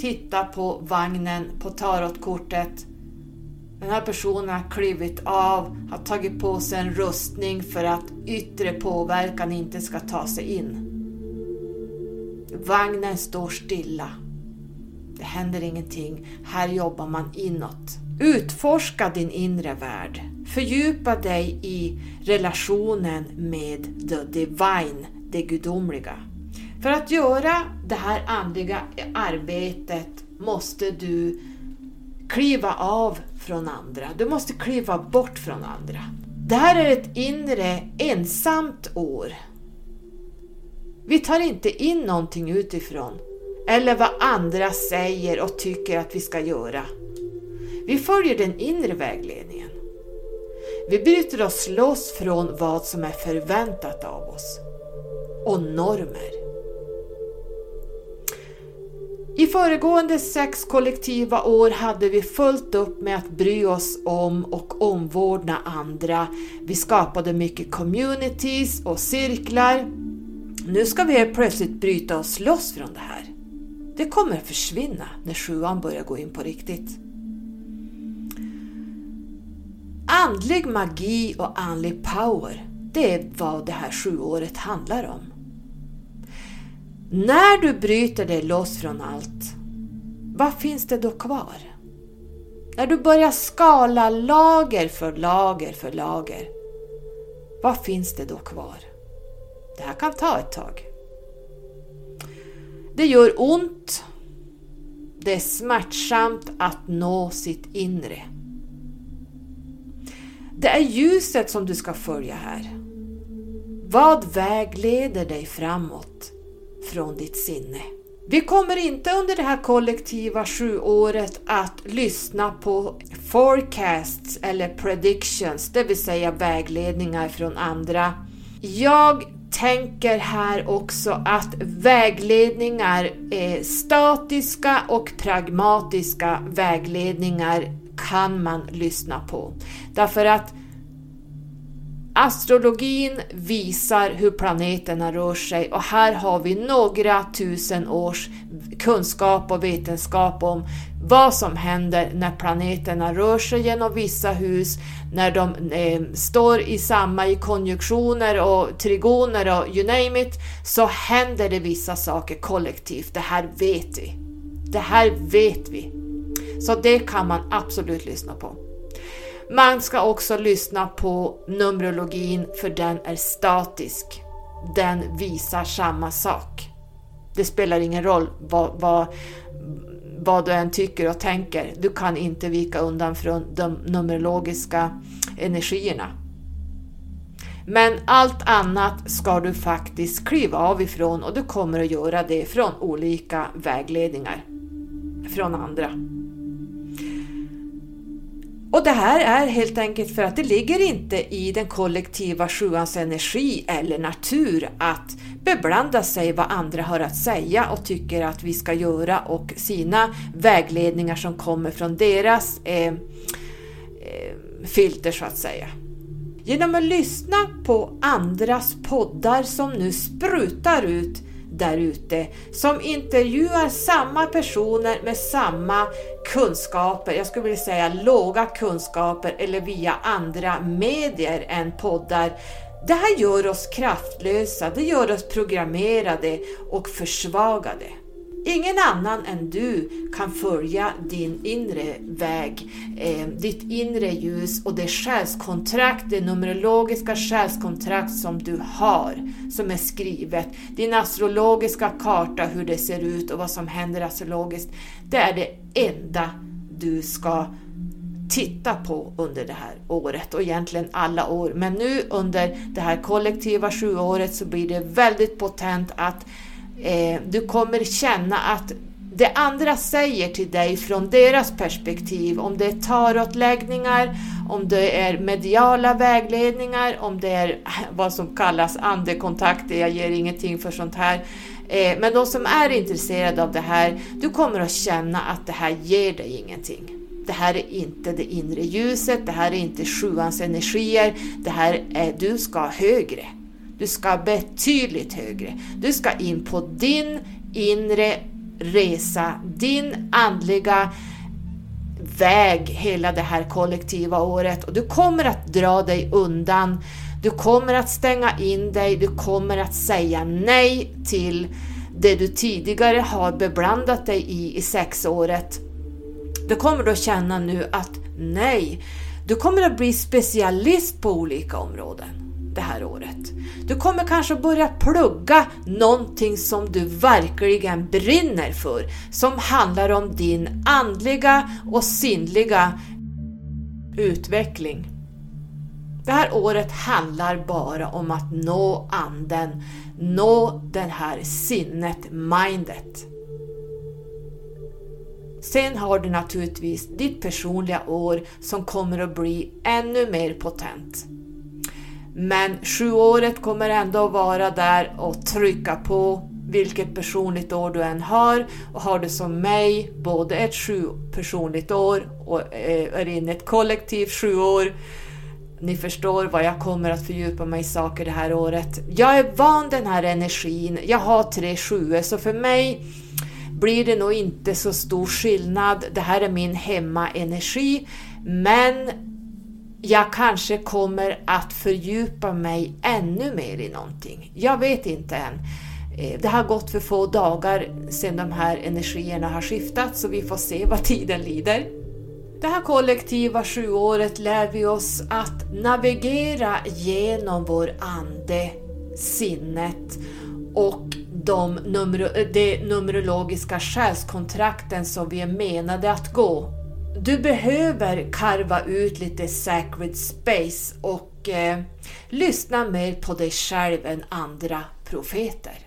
Titta på vagnen, på tarotkortet. Den här personen har klivit av, har tagit på sig en rustning för att yttre påverkan inte ska ta sig in. Vagnen står stilla. Det händer ingenting. Här jobbar man inåt. Utforska din inre värld. Fördjupa dig i relationen med the divine, det gudomliga. För att göra det här andliga arbetet måste du kliva av från andra. Du måste kliva bort från andra. Det här är ett inre ensamt år. Vi tar inte in någonting utifrån eller vad andra säger och tycker att vi ska göra. Vi följer den inre vägledningen. Vi bryter oss loss från vad som är förväntat av oss och normer. I föregående sex kollektiva år hade vi fullt upp med att bry oss om och omvårdna andra. Vi skapade mycket communities och cirklar. Nu ska vi plötsligt bryta oss loss från det här. Det kommer försvinna när sjuan börjar gå in på riktigt. Andlig magi och andlig power, det är vad det här sjuåret handlar om. När du bryter dig loss från allt, vad finns det då kvar? När du börjar skala lager för lager för lager, vad finns det då kvar? Det här kan ta ett tag. Det gör ont. Det är smärtsamt att nå sitt inre. Det är ljuset som du ska följa här. Vad vägleder dig framåt från ditt sinne? Vi kommer inte under det här kollektiva sjuåret att lyssna på forecasts eller predictions, det vill säga vägledningar från andra. Jag tänker här också att vägledningar, statiska och pragmatiska vägledningar kan man lyssna på. Därför att Astrologin visar hur planeterna rör sig och här har vi några tusen års kunskap och vetenskap om vad som händer när planeterna rör sig genom vissa hus, när de eh, står i samma i konjunktioner och trigoner och you name it, så händer det vissa saker kollektivt. Det här vet vi. Det här vet vi. Så det kan man absolut lyssna på. Man ska också lyssna på Numerologin för den är statisk. Den visar samma sak. Det spelar ingen roll vad, vad, vad du än tycker och tänker. Du kan inte vika undan från de numerologiska energierna. Men allt annat ska du faktiskt kliva av ifrån och du kommer att göra det från olika vägledningar från andra. Och det här är helt enkelt för att det ligger inte i den kollektiva sjuans energi eller natur att beblanda sig vad andra har att säga och tycker att vi ska göra och sina vägledningar som kommer från deras eh, eh filter så att säga. Genom att lyssna på andras poddar som nu sprutar ut där ute som intervjuar samma personer med samma kunskaper, jag skulle vilja säga låga kunskaper eller via andra medier än poddar. Det här gör oss kraftlösa, det gör oss programmerade och försvagade. Ingen annan än du kan följa din inre väg, eh, ditt inre ljus och det själskontrakt, det numerologiska själskontrakt som du har, som är skrivet. Din astrologiska karta, hur det ser ut och vad som händer astrologiskt. Det är det enda du ska titta på under det här året och egentligen alla år. Men nu under det här kollektiva sjuåret så blir det väldigt potent att eh, du kommer känna att det andra säger till dig från deras perspektiv, om det är tarotläggningar, om det är mediala vägledningar, om det är vad som kallas andekontakter, jag ger ingenting för sånt här. Eh, men de som är intresserade av det här, du kommer att känna att det här ger dig ingenting. Det här är inte det inre ljuset, det här är inte sjuans energier, det här är, du ska högre. Du ska betydligt högre. Du ska in på din inre resa, din andliga väg hela det här kollektiva året och du kommer att dra dig undan. Du kommer att stänga in dig, du kommer att säga nej till det du tidigare har beblandat dig i i sexåret. Du kommer då känna nu att nej, du kommer att bli specialist på olika områden det här året. Du kommer kanske börja plugga någonting som du verkligen brinner för, som handlar om din andliga och sinnliga utveckling. Det här året handlar bara om att nå anden, nå det här sinnet, mindet. Sen har du naturligtvis ditt personliga år som kommer att bli ännu mer potent. Men sjuåret kommer ändå att vara där och trycka på vilket personligt år du än har. Och har du som mig både ett sju personligt år och eh, är inne i ett kollektivt sjuår. Ni förstår vad jag kommer att fördjupa mig i saker det här året. Jag är van den här energin. Jag har tre sjuor så för mig blir det nog inte så stor skillnad. Det här är min hemmaenergi. Men jag kanske kommer att fördjupa mig ännu mer i någonting. Jag vet inte än. Eh, det har gått för få dagar sedan de här energierna har skiftat så vi får se vad tiden lider. Det här kollektiva sjuåret lär vi oss att navigera genom vår ande, sinnet och de, numero, eh, de numerologiska själskontrakten som vi är menade att gå du behöver karva ut lite sacred space och eh, lyssna mer på dig själv än andra profeter.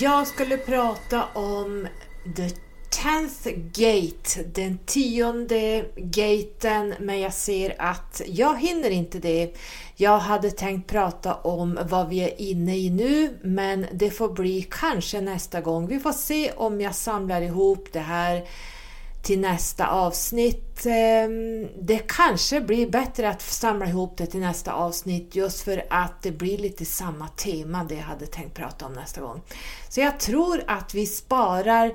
Jag skulle prata om the tenth gate, den tionde gaten, men jag ser att jag hinner inte det. Jag hade tänkt prata om vad vi är inne i nu, men det får bli kanske nästa gång. Vi får se om jag samlar ihop det här till nästa avsnitt. Ehm, det kanske blir bättre att samla ihop det till nästa avsnitt just för att det blir lite samma tema det jag hade tänkt prata om nästa gång. Så jag tror att vi sparar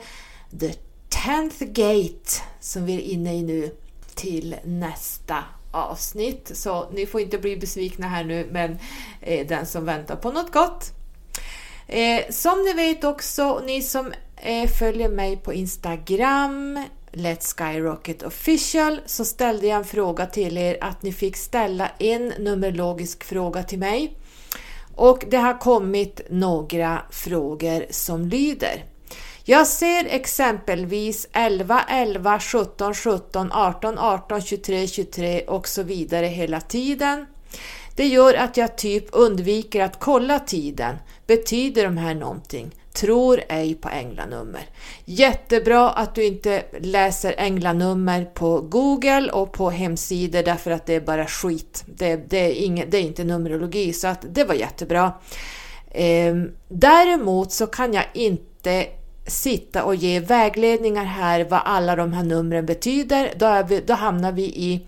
the 10th gate som vi är inne i nu till nästa avsnitt. Så ni får inte bli besvikna här nu, men eh, den som väntar på något gott. Eh, som ni vet också, ni som eh, följer mig på Instagram, Let's Skyrocket official, så ställde jag en fråga till er att ni fick ställa en numerologisk fråga till mig. Och det har kommit några frågor som lyder. Jag ser exempelvis 11, 11, 17, 17, 18, 18, 23, 23 och så vidare hela tiden. Det gör att jag typ undviker att kolla tiden. Betyder de här någonting? Tror ej på änglanummer. Jättebra att du inte läser änglanummer på Google och på hemsidor därför att det är bara skit. Det, det, är, ingen, det är inte numerologi så att det var jättebra. Ehm, däremot så kan jag inte sitta och ge vägledningar här vad alla de här numren betyder, då, vi, då hamnar vi i...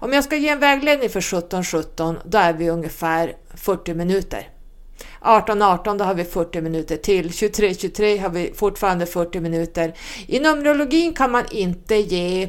Om jag ska ge en vägledning för 1717, då är vi ungefär 40 minuter. 1818 då har vi 40 minuter till, 2323 har vi fortfarande 40 minuter. I Numerologin kan man inte ge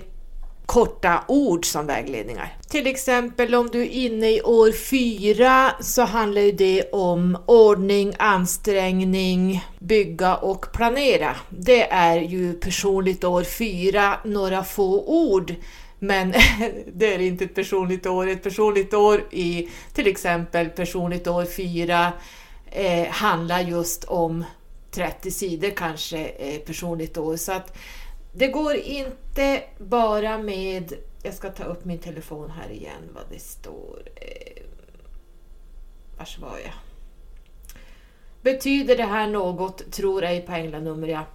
korta ord som vägledningar. Till exempel om du är inne i år fyra så handlar det om ordning, ansträngning, bygga och planera. Det är ju personligt år fyra, några få ord. Men det är inte ett personligt år. Ett personligt år i till exempel personligt år fyra eh, handlar just om 30 sidor kanske eh, personligt år. Så att det går inte bara med, jag ska ta upp min telefon här igen vad det står. Eh, vars var jag? Betyder det här något? Tror ej på änglanummer, ja.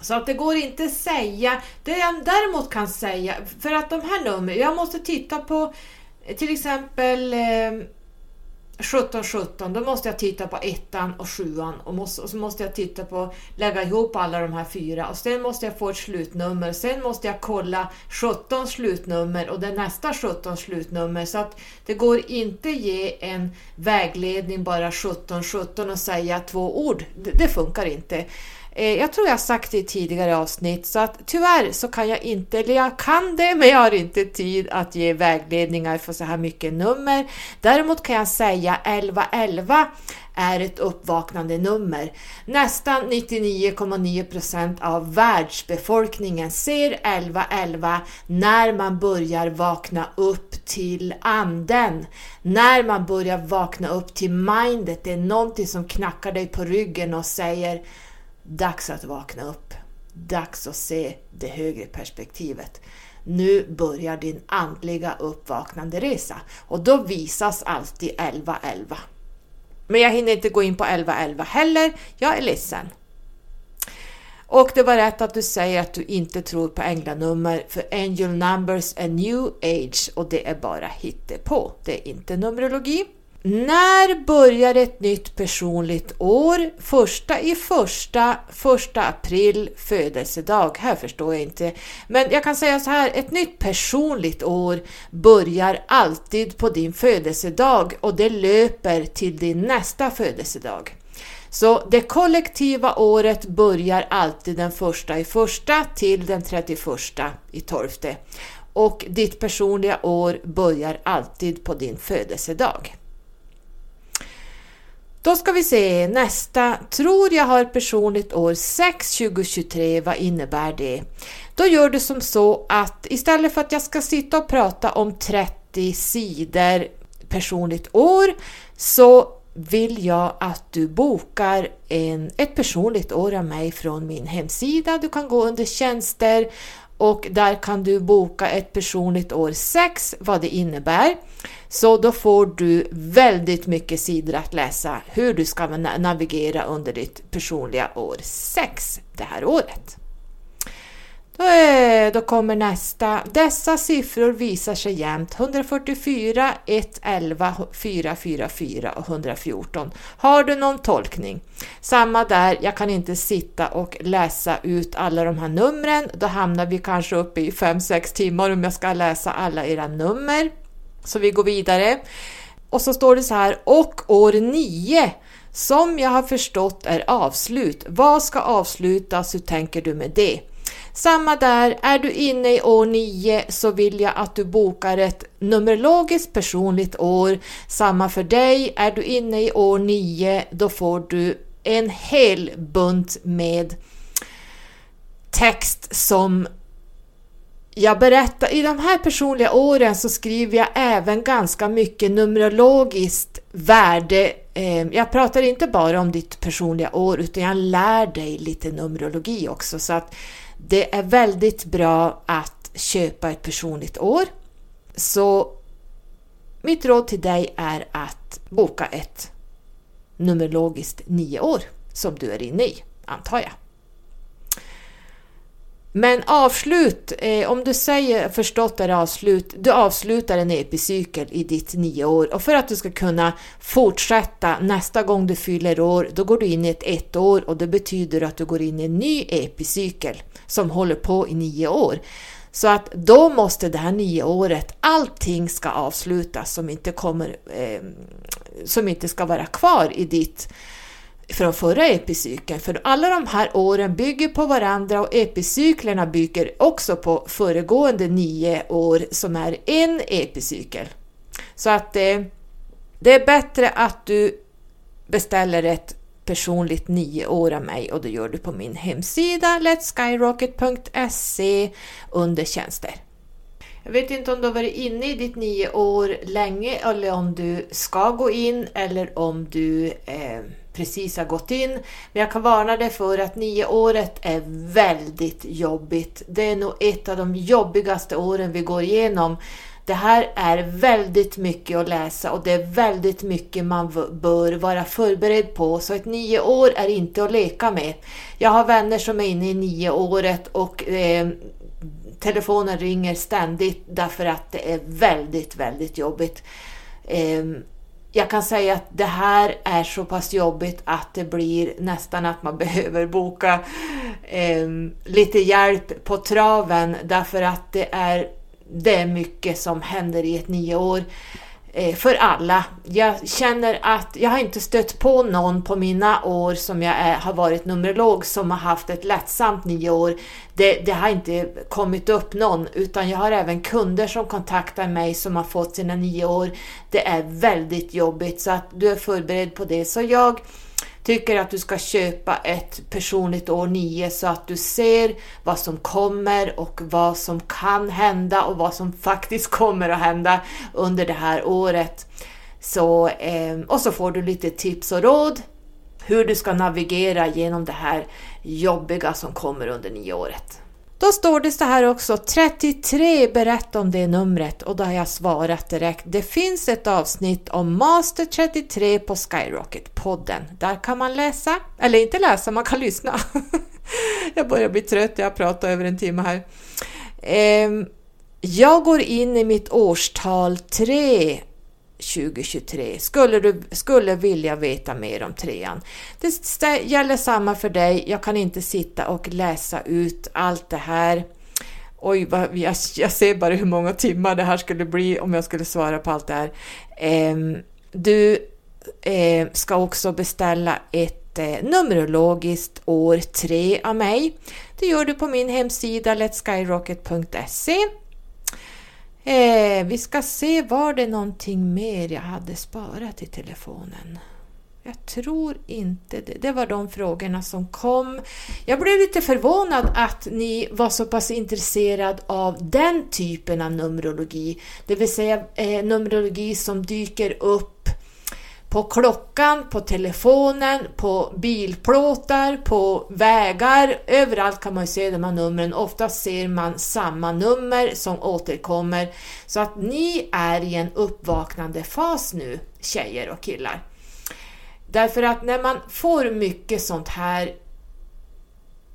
Så att det går inte att säga. Det jag däremot kan säga, för att de här numren, jag måste titta på till exempel eh, 1717, då måste jag titta på ettan och sjuan och, måste, och så måste jag titta på, lägga ihop alla de här fyra och sen måste jag få ett slutnummer. Sen måste jag kolla 17 slutnummer och det nästa 17 slutnummer så att det går inte ge en vägledning bara 1717 och säga två ord. Det, det funkar inte. Eh, jag tror jag har sagt det i tidigare avsnitt så att tyvärr så kan jag inte, eller jag kan det men jag har inte tid att ge vägledningar för så här mycket nummer. Däremot kan jag säga 1111 är ett uppvaknande nummer. Nästan 99,9% av världsbefolkningen ser 1111 när man börjar vakna upp till anden. När man börjar vakna upp till mindet. Det är någonting som knackar dig på ryggen och säger Dags att vakna upp. Dags att se det högre perspektivet. Nu börjar din andliga uppvaknande resa och då visas alltid 1111. Men jag hinner inte gå in på 1111 heller, jag är ledsen. Och det var rätt att du säger att du inte tror på änglanummer, för angel numbers är new age och det är bara hittepå, det är inte numerologi. När börjar ett nytt personligt år? Första i första, första april födelsedag. Här förstår jag inte. Men jag kan säga så här, ett nytt personligt år börjar alltid på din födelsedag och det löper till din nästa födelsedag. Så det kollektiva året börjar alltid den första i första till den 31 i tolfte. Och ditt personliga år börjar alltid på din födelsedag. Då ska vi se nästa. Tror jag har personligt år 6 2023. Vad innebär det? Då gör du som så att istället för att jag ska sitta och prata om 30 sidor personligt år så vill jag att du bokar en, ett personligt år av mig från min hemsida. Du kan gå under tjänster och där kan du boka ett personligt år 6, vad det innebär. Så då får du väldigt mycket sidor att läsa hur du ska navigera under ditt personliga år 6 det här året. Då, är, då kommer nästa. Dessa siffror visar sig jämt. 144, 111, 444 och 114. Har du någon tolkning? Samma där, jag kan inte sitta och läsa ut alla de här numren. Då hamnar vi kanske uppe i 5-6 timmar om jag ska läsa alla era nummer. Så vi går vidare. Och så står det så här, och år 9 som jag har förstått är avslut. Vad ska avslutas? Hur tänker du med det? Samma där, är du inne i år 9 så vill jag att du bokar ett numerologiskt personligt år. Samma för dig, är du inne i år 9 då får du en hel bunt med text som jag berättar, i de här personliga åren så skriver jag även ganska mycket numerologiskt värde. Ehm, jag pratar inte bara om ditt personliga år utan jag lär dig lite numerologi också så att det är väldigt bra att köpa ett personligt år. Så mitt råd till dig är att boka ett numerologiskt nio år som du är inne i, antar jag. Men avslut, eh, om du säger förstått är avslut, du avslutar en epicykel i ditt nio år och för att du ska kunna fortsätta nästa gång du fyller år, då går du in i ett ett år och det betyder att du går in i en ny epicykel som håller på i nio år. Så att då måste det här nio året, allting ska avslutas som inte, kommer, eh, som inte ska vara kvar i ditt från förra epicykeln, för alla de här åren bygger på varandra och epicyklerna bygger också på föregående nio år som är en epicykel. Så att eh, det är bättre att du beställer ett personligt nio år av mig och det gör du på min hemsida letskyrocket.se under tjänster. Jag vet inte om du har varit inne i ditt nio år länge eller om du ska gå in eller om du eh, precis har gått in. Men jag kan varna dig för att nioåret är väldigt jobbigt. Det är nog ett av de jobbigaste åren vi går igenom. Det här är väldigt mycket att läsa och det är väldigt mycket man bör vara förberedd på. Så ett nio år är inte att leka med. Jag har vänner som är inne i nio året och eh, telefonen ringer ständigt därför att det är väldigt, väldigt jobbigt. Eh, jag kan säga att det här är så pass jobbigt att det blir nästan att man behöver boka eh, lite hjälp på traven. Därför att det är, det är mycket som händer i ett nio år Eh, för alla. Jag känner att jag har inte stött på någon på mina år som jag är, har varit numerolog som har haft ett lättsamt nio år. Det, det, har inte kommit upp någon utan jag har även kunder som kontaktar mig som har fått sina nio år. Det är väldigt jobbigt så att du är förberedd på det. Så jag tycker att du ska köpa ett personligt år 9 så att du ser vad som kommer och vad som kan hända och vad som faktiskt kommer att hända under det här året. Så, eh, och så får du lite tips och råd hur du ska navigera genom det här jobbiga som kommer under nyåret. Då står det så här också, 33, berätta om det numret och då har jag svarat direkt. Det finns ett avsnitt om Master 33 på Skyrocket-podden. Där kan man läsa, eller inte läsa, man kan lyssna. jag börjar bli trött, jag har pratat över en timme här. Ehm, jag går in i mitt årstal 3 2023. Skulle du skulle vilja veta mer om trean. Det gäller samma för dig. Jag kan inte sitta och läsa ut allt det här. Oj, vad, jag, jag ser bara hur många timmar det här skulle bli om jag skulle svara på allt det här. Eh, du eh, ska också beställa ett eh, Numerologiskt år 3 av mig. Det gör du på min hemsida letskyrocket.se Eh, vi ska se, var det någonting mer jag hade sparat i telefonen? Jag tror inte det. Det var de frågorna som kom. Jag blev lite förvånad att ni var så pass intresserad av den typen av Numerologi. Det vill säga eh, Numerologi som dyker upp på klockan, på telefonen, på bilplåtar, på vägar. Överallt kan man se de här numren. Ofta ser man samma nummer som återkommer. Så att ni är i en uppvaknande fas nu, tjejer och killar. Därför att när man får mycket sånt här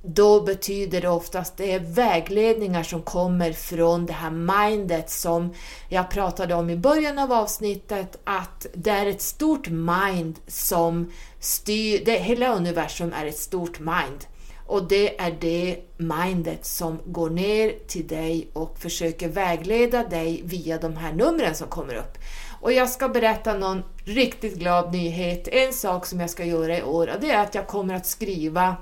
då betyder det oftast det är vägledningar som kommer från det här mindet som jag pratade om i början av avsnittet, att det är ett stort mind som styr, det, hela universum är ett stort mind. Och det är det mindet som går ner till dig och försöker vägleda dig via de här numren som kommer upp. Och jag ska berätta någon riktigt glad nyhet. En sak som jag ska göra i år, och det är att jag kommer att skriva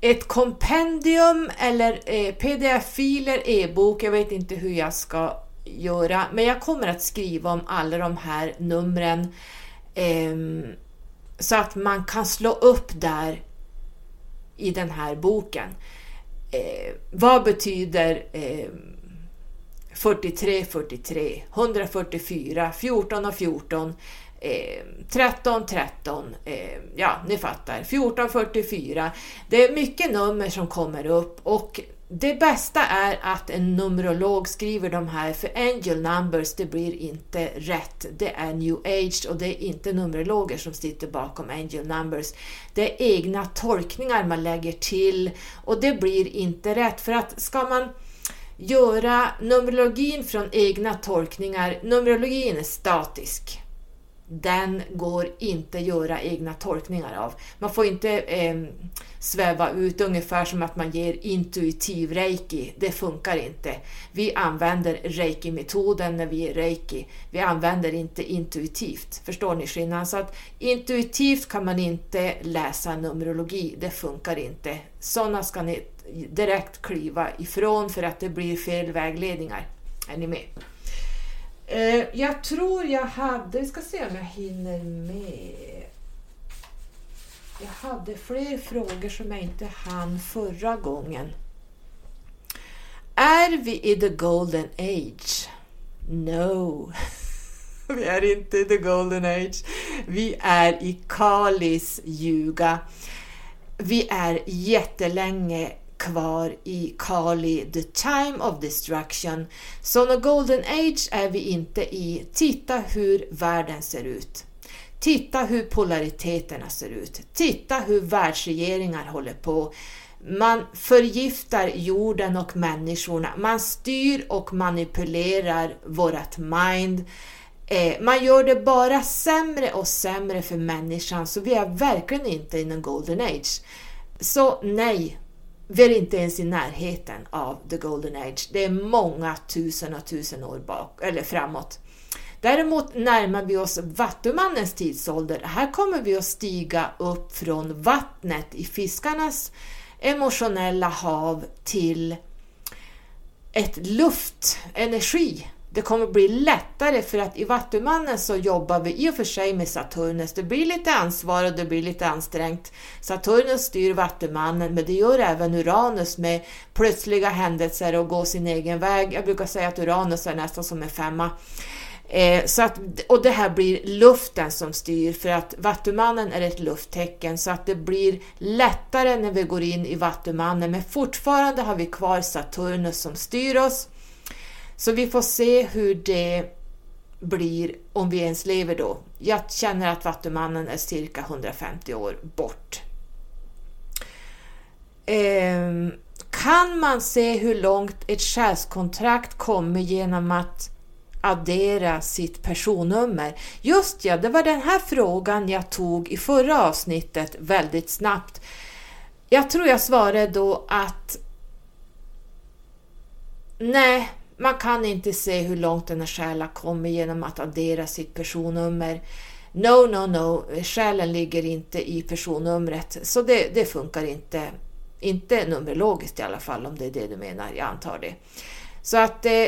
ett kompendium eller eh, pdf-filer, e-bok, jag vet inte hur jag ska göra, men jag kommer att skriva om alla de här numren eh, så att man kan slå upp där i den här boken. Eh, vad betyder eh, 43, 43, 144, 14 och 14, eh, 13, 13, eh, ja ni fattar, 14, 44. Det är mycket nummer som kommer upp och det bästa är att en numerolog skriver de här, för angel numbers, det blir inte rätt. Det är new age och det är inte numerologer som sitter bakom angel numbers. Det är egna tolkningar man lägger till och det blir inte rätt. För att ska man göra numerologin från egna tolkningar, numerologin är statisk den går inte att göra egna tolkningar av. Man får inte eh, sväva ut ungefär som att man ger intuitiv reiki. Det funkar inte. Vi använder reiki-metoden när vi ger reiki. Vi använder inte intuitivt. Förstår ni skillnaden? Så att intuitivt kan man inte läsa numerologi. Det funkar inte. Sådana ska ni direkt kliva ifrån för att det blir fel vägledningar. Är ni med? Eh, jag tror jag hade, vi ska se om jag hinner med. Jag hade fler frågor som jag inte hann förra gången. Är vi i the golden age? No. Vi är inte i the golden age. Vi är i Kalis ljuga. Vi är jättelänge kvar i Kali, the time of destruction. Så någon golden age är vi inte i. Titta hur världen ser ut. Titta hur polariteterna ser ut. Titta hur världsregeringar håller på. Man förgiftar jorden och människorna. Man styr och manipulerar vårat mind. Eh, man gör det bara sämre och sämre för människan, så vi är verkligen inte i någon golden age. Så nej, vi är inte ens i närheten av the golden age. Det är många tusen och tusen år bak, eller framåt. Däremot närmar vi oss Vattumannens tidsålder. Här kommer vi att stiga upp från vattnet i fiskarnas emotionella hav till ett luft, energi. Det kommer bli lättare för att i Vattumannen så jobbar vi i och för sig med Saturnus. Det blir lite ansvar och det blir lite ansträngt. Saturnus styr Vattumannen men det gör även Uranus med plötsliga händelser och gå sin egen väg. Jag brukar säga att Uranus är nästan som en femma. Eh, så att, och det här blir luften som styr för att Vattumannen är ett lufttecken så att det blir lättare när vi går in i Vattumannen men fortfarande har vi kvar Saturnus som styr oss. Så vi får se hur det blir om vi ens lever då. Jag känner att Vattumannen är cirka 150 år bort. Ehm, kan man se hur långt ett själskontrakt kommer genom att addera sitt personnummer? Just ja, det var den här frågan jag tog i förra avsnittet väldigt snabbt. Jag tror jag svarade då att nej, man kan inte se hur långt den här själen kommer genom att addera sitt personnummer. No, no, no, själen ligger inte i personnumret, så det, det funkar inte. Inte numerologiskt i alla fall, om det är det du menar, jag antar det. Så att eh,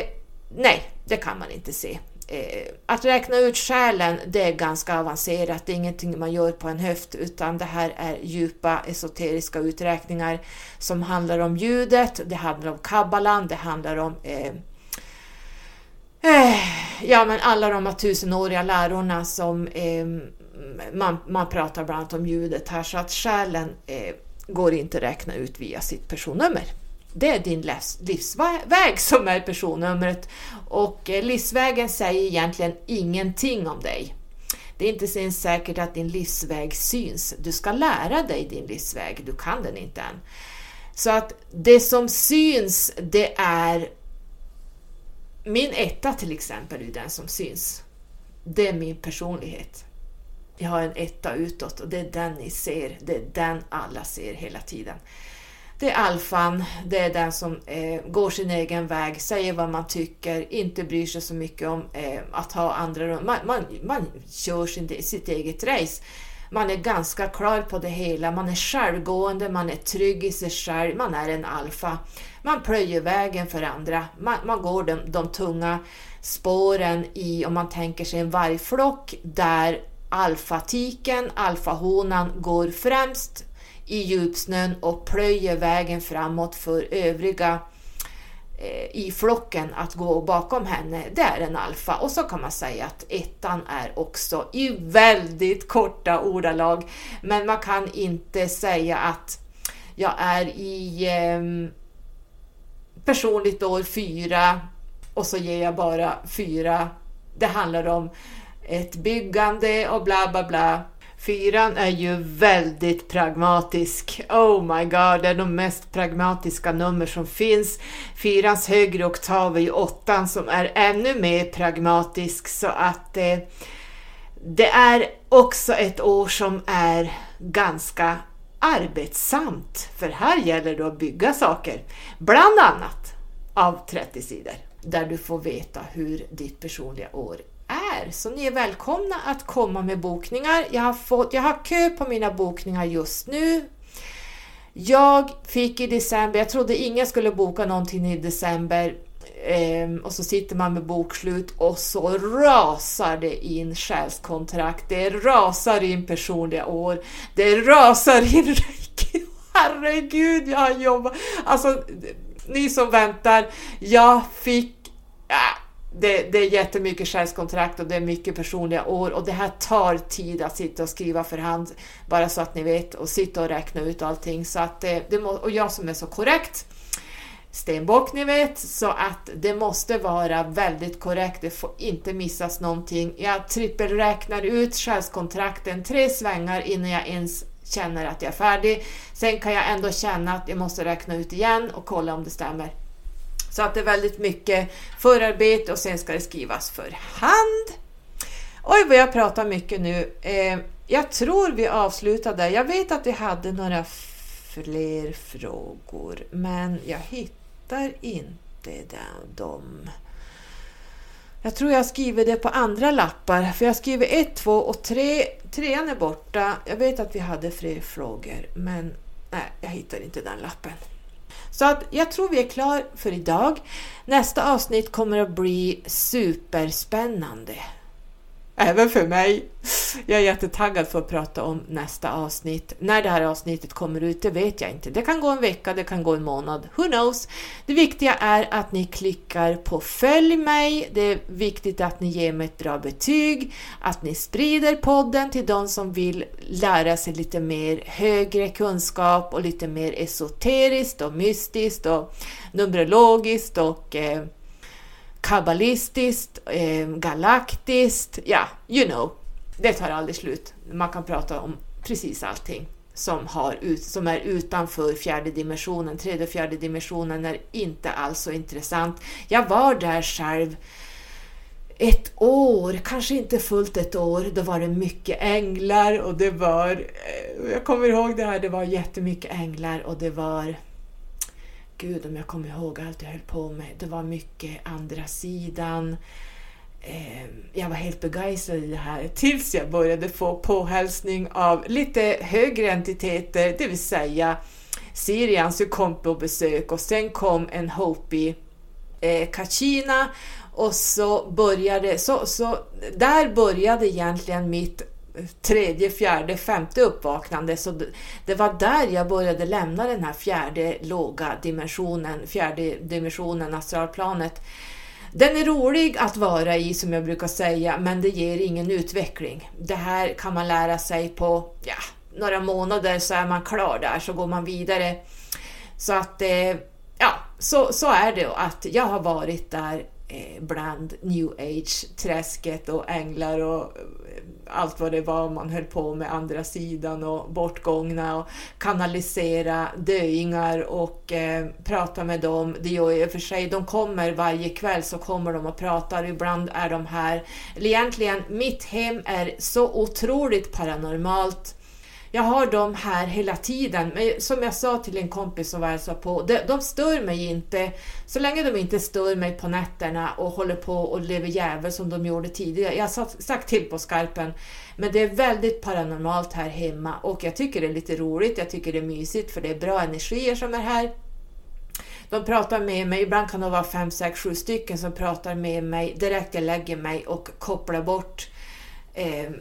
nej, det kan man inte se. Eh, att räkna ut själen, det är ganska avancerat, det är ingenting man gör på en höft, utan det här är djupa esoteriska uträkningar som handlar om ljudet, det handlar om kabbalan, det handlar om Eh, Eh, ja, men alla de här tusenåriga lärorna som eh, man, man pratar bland annat om ljudet här, så att själen eh, går inte att räkna ut via sitt personnummer. Det är din livs, livsväg som är personnumret och eh, livsvägen säger egentligen ingenting om dig. Det är inte ens säkert att din livsväg syns. Du ska lära dig din livsväg, du kan den inte än. Så att det som syns, det är min etta till exempel är den som syns. Det är min personlighet. Jag har en etta utåt och det är den ni ser. Det är den alla ser hela tiden. Det är alfan, det är den som eh, går sin egen väg, säger vad man tycker, inte bryr sig så mycket om eh, att ha andra rum. Man, man, man kör sin, sitt eget race. Man är ganska klar på det hela, man är självgående, man är trygg i sig själv, man är en alfa. Man plöjer vägen för andra, man, man går de, de tunga spåren i, om man tänker sig en vargflock, där alfatiken, alfahonan, går främst i djupsnön och plöjer vägen framåt för övriga Eh, i flocken att gå bakom henne, det är en alfa. Och så kan man säga att ettan är också i väldigt korta ordalag, men man kan inte säga att jag är i eh, personligt år fyra och så ger jag bara fyra. Det handlar om ett byggande och bla bla bla. Fyran är ju väldigt pragmatisk. Oh my god, det är de mest pragmatiska nummer som finns. Fyrans högre oktav är ju åttan som är ännu mer pragmatisk så att eh, det är också ett år som är ganska arbetsamt. För här gäller det att bygga saker, bland annat av 30 sidor där du får veta hur ditt personliga år är. Så ni är välkomna att komma med bokningar. Jag har, fått, jag har kö på mina bokningar just nu. Jag fick i december, jag trodde ingen skulle boka någonting i december Um, och så sitter man med bokslut och så rasar det in själskontrakt, det rasar in personliga år, det rasar in Herregud, jag har jobbat... Alltså, ni som väntar, jag fick... Äh, det, det är jättemycket själskontrakt och det är mycket personliga år och det här tar tid att sitta och skriva för hand, bara så att ni vet, och sitta och räkna ut allting. Så att det, det må, och jag som är så korrekt, stenbock ni vet, så att det måste vara väldigt korrekt, det får inte missas någonting. Jag trippelräknar ut själskontrakten tre svängar innan jag ens känner att jag är färdig. Sen kan jag ändå känna att jag måste räkna ut igen och kolla om det stämmer. Så att det är väldigt mycket förarbete och sen ska det skrivas för hand. Oj vad jag pratar mycket nu. Eh, jag tror vi avslutade. Jag vet att vi hade några fler frågor men jag hittar inte dem. Jag tror jag skriver det på andra lappar, för jag skriver ett, två och tre. Trean är borta. Jag vet att vi hade fler frågor, men nej, jag hittar inte den lappen. Så att jag tror vi är klara för idag. Nästa avsnitt kommer att bli superspännande. Även för mig. Jag är jättetaggad för att prata om nästa avsnitt. När det här avsnittet kommer ut, det vet jag inte. Det kan gå en vecka, det kan gå en månad. Who knows? Det viktiga är att ni klickar på följ mig. Det är viktigt att ni ger mig ett bra betyg, att ni sprider podden till de som vill lära sig lite mer högre kunskap och lite mer esoteriskt och mystiskt och numerologiskt och eh, kabbalistiskt, eh, galaktiskt, ja, you know. Det tar aldrig slut. Man kan prata om precis allting som, har ut, som är utanför fjärde dimensionen. Tredje och fjärde dimensionen är inte alls så intressant. Jag var där själv ett år, kanske inte fullt ett år, då var det mycket änglar och det var, eh, jag kommer ihåg det här, det var jättemycket änglar och det var gud om jag kommer ihåg allt jag höll på med. Det var mycket andra sidan. Eh, jag var helt begeistrad i det här tills jag började få påhälsning av lite högre entiteter, det vill säga Sirian som kom på besök och sen kom en Hopi eh, Kachina och så började, så, så där började egentligen mitt tredje, fjärde, femte uppvaknande. Så det var där jag började lämna den här fjärde låga dimensionen, fjärde dimensionen, astralplanet. Den är rolig att vara i som jag brukar säga, men det ger ingen utveckling. Det här kan man lära sig på ja, några månader så är man klar där, så går man vidare. Så att, eh, ja, så, så är det att jag har varit där Eh, bland new age-träsket och änglar och eh, allt vad det var man höll på med, andra sidan och bortgångna och kanalisera döingar och eh, prata med dem. Det gör jag för sig, de kommer varje kväll så kommer de och pratar, ibland är de här. Eller egentligen, mitt hem är så otroligt paranormalt jag har dem här hela tiden, men som jag sa till en kompis som var hälsade på, de, de stör mig inte. Så länge de inte stör mig på nätterna och håller på och lever jävel som de gjorde tidigare. Jag har sagt till på skarpen, men det är väldigt paranormalt här hemma. Och jag tycker det är lite roligt, jag tycker det är mysigt för det är bra energier som är här. De pratar med mig, ibland kan det vara fem, sex, sju stycken som pratar med mig direkt. Jag lägger mig och kopplar bort eh, eh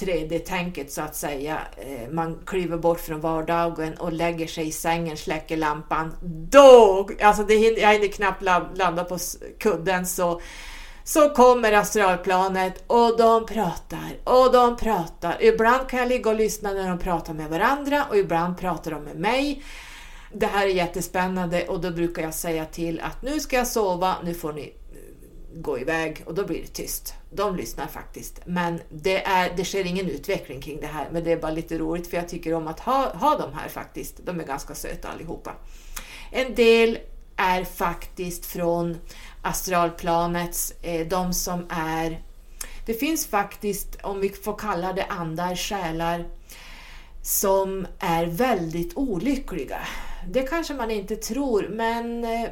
3D-tänket så att säga. Eh, man kliver bort från vardagen och lägger sig i sängen, släcker lampan. Då, alltså det hinner, jag hinner knappt landa på kudden så så kommer astralplanet och de pratar och de pratar. Ibland kan jag ligga och lyssna när de pratar med varandra och ibland pratar de med mig. Det här är jättespännande och då brukar jag säga till att nu ska jag sova, nu får ni eh, gå iväg och då blir det tyst. De lyssnar faktiskt. Men det, är, det sker ingen utveckling kring det här. Men det är bara lite roligt för jag tycker om att ha, ha dem här faktiskt. De är ganska söta allihopa. En del är faktiskt från astralplanets, eh, de som är... Det finns faktiskt, om vi får kalla det andar, själar, som är väldigt olyckliga. Det kanske man inte tror, men eh,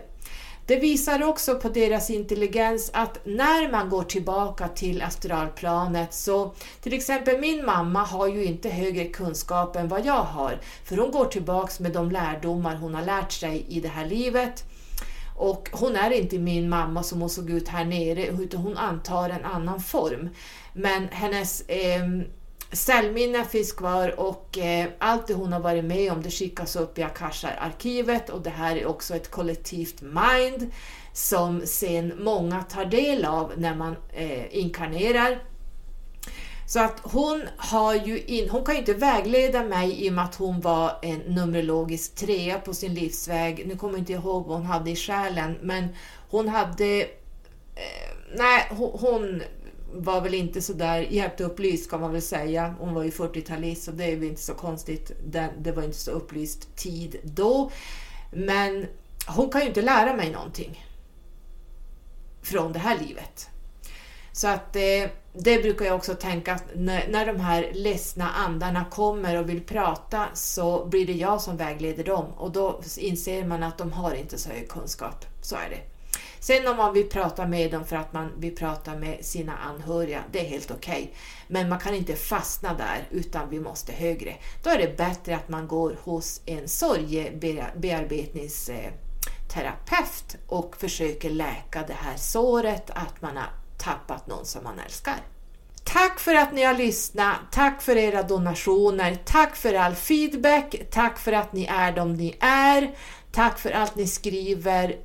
det visar också på deras intelligens att när man går tillbaka till astralplanet så till exempel min mamma har ju inte högre kunskap än vad jag har för hon går tillbaks med de lärdomar hon har lärt sig i det här livet. Och hon är inte min mamma som hon såg ut här nere utan hon antar en annan form. Men hennes eh, cellminne finns kvar och eh, allt det hon har varit med om det skickas upp i Akasha-arkivet och det här är också ett kollektivt mind som sen många tar del av när man eh, inkarnerar. Så att hon, har ju in, hon kan ju inte vägleda mig i och med att hon var en numerologisk trea på sin livsväg. Nu kommer jag inte ihåg vad hon hade i själen, men hon hade... Eh, nej, hon, hon var väl inte så där jätteupplyst kan man väl säga. Hon var ju 40-talist så det är väl inte så konstigt. Det, det var inte så upplyst tid då. Men hon kan ju inte lära mig någonting från det här livet. Så att det, det brukar jag också tänka att när, när de här ledsna andarna kommer och vill prata så blir det jag som vägleder dem och då inser man att de har inte så hög kunskap. Så är det. Sen om man vill prata med dem för att man vill prata med sina anhöriga, det är helt okej. Okay. Men man kan inte fastna där utan vi måste högre. Då är det bättre att man går hos en sorgebearbetningsterapeut och försöker läka det här såret att man har tappat någon som man älskar. Tack för att ni har lyssnat, tack för era donationer, tack för all feedback, tack för att ni är de ni är, tack för allt ni skriver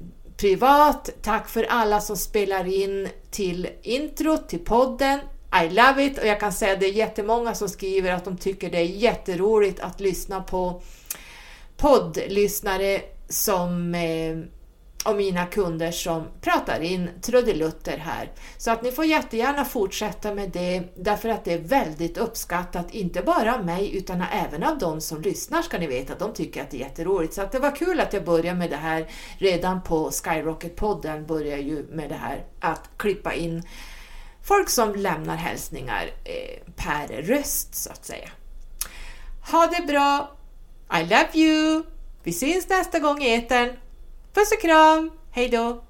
privat, tack för alla som spelar in till intro till podden. I love it och jag kan säga att det är jättemånga som skriver att de tycker det är jätteroligt att lyssna på poddlyssnare som eh, och mina kunder som pratar in trudelutter här. Så att ni får jättegärna fortsätta med det därför att det är väldigt uppskattat, inte bara av mig utan även av de som lyssnar ska ni veta, de tycker att det är jätteroligt. Så att det var kul att jag började med det här redan på Skyrocket-podden, börjar ju med det här att klippa in folk som lämnar hälsningar eh, per röst så att säga. Ha det bra! I love you! Vi syns nästa gång i etern. Puss och kram! Hejdå!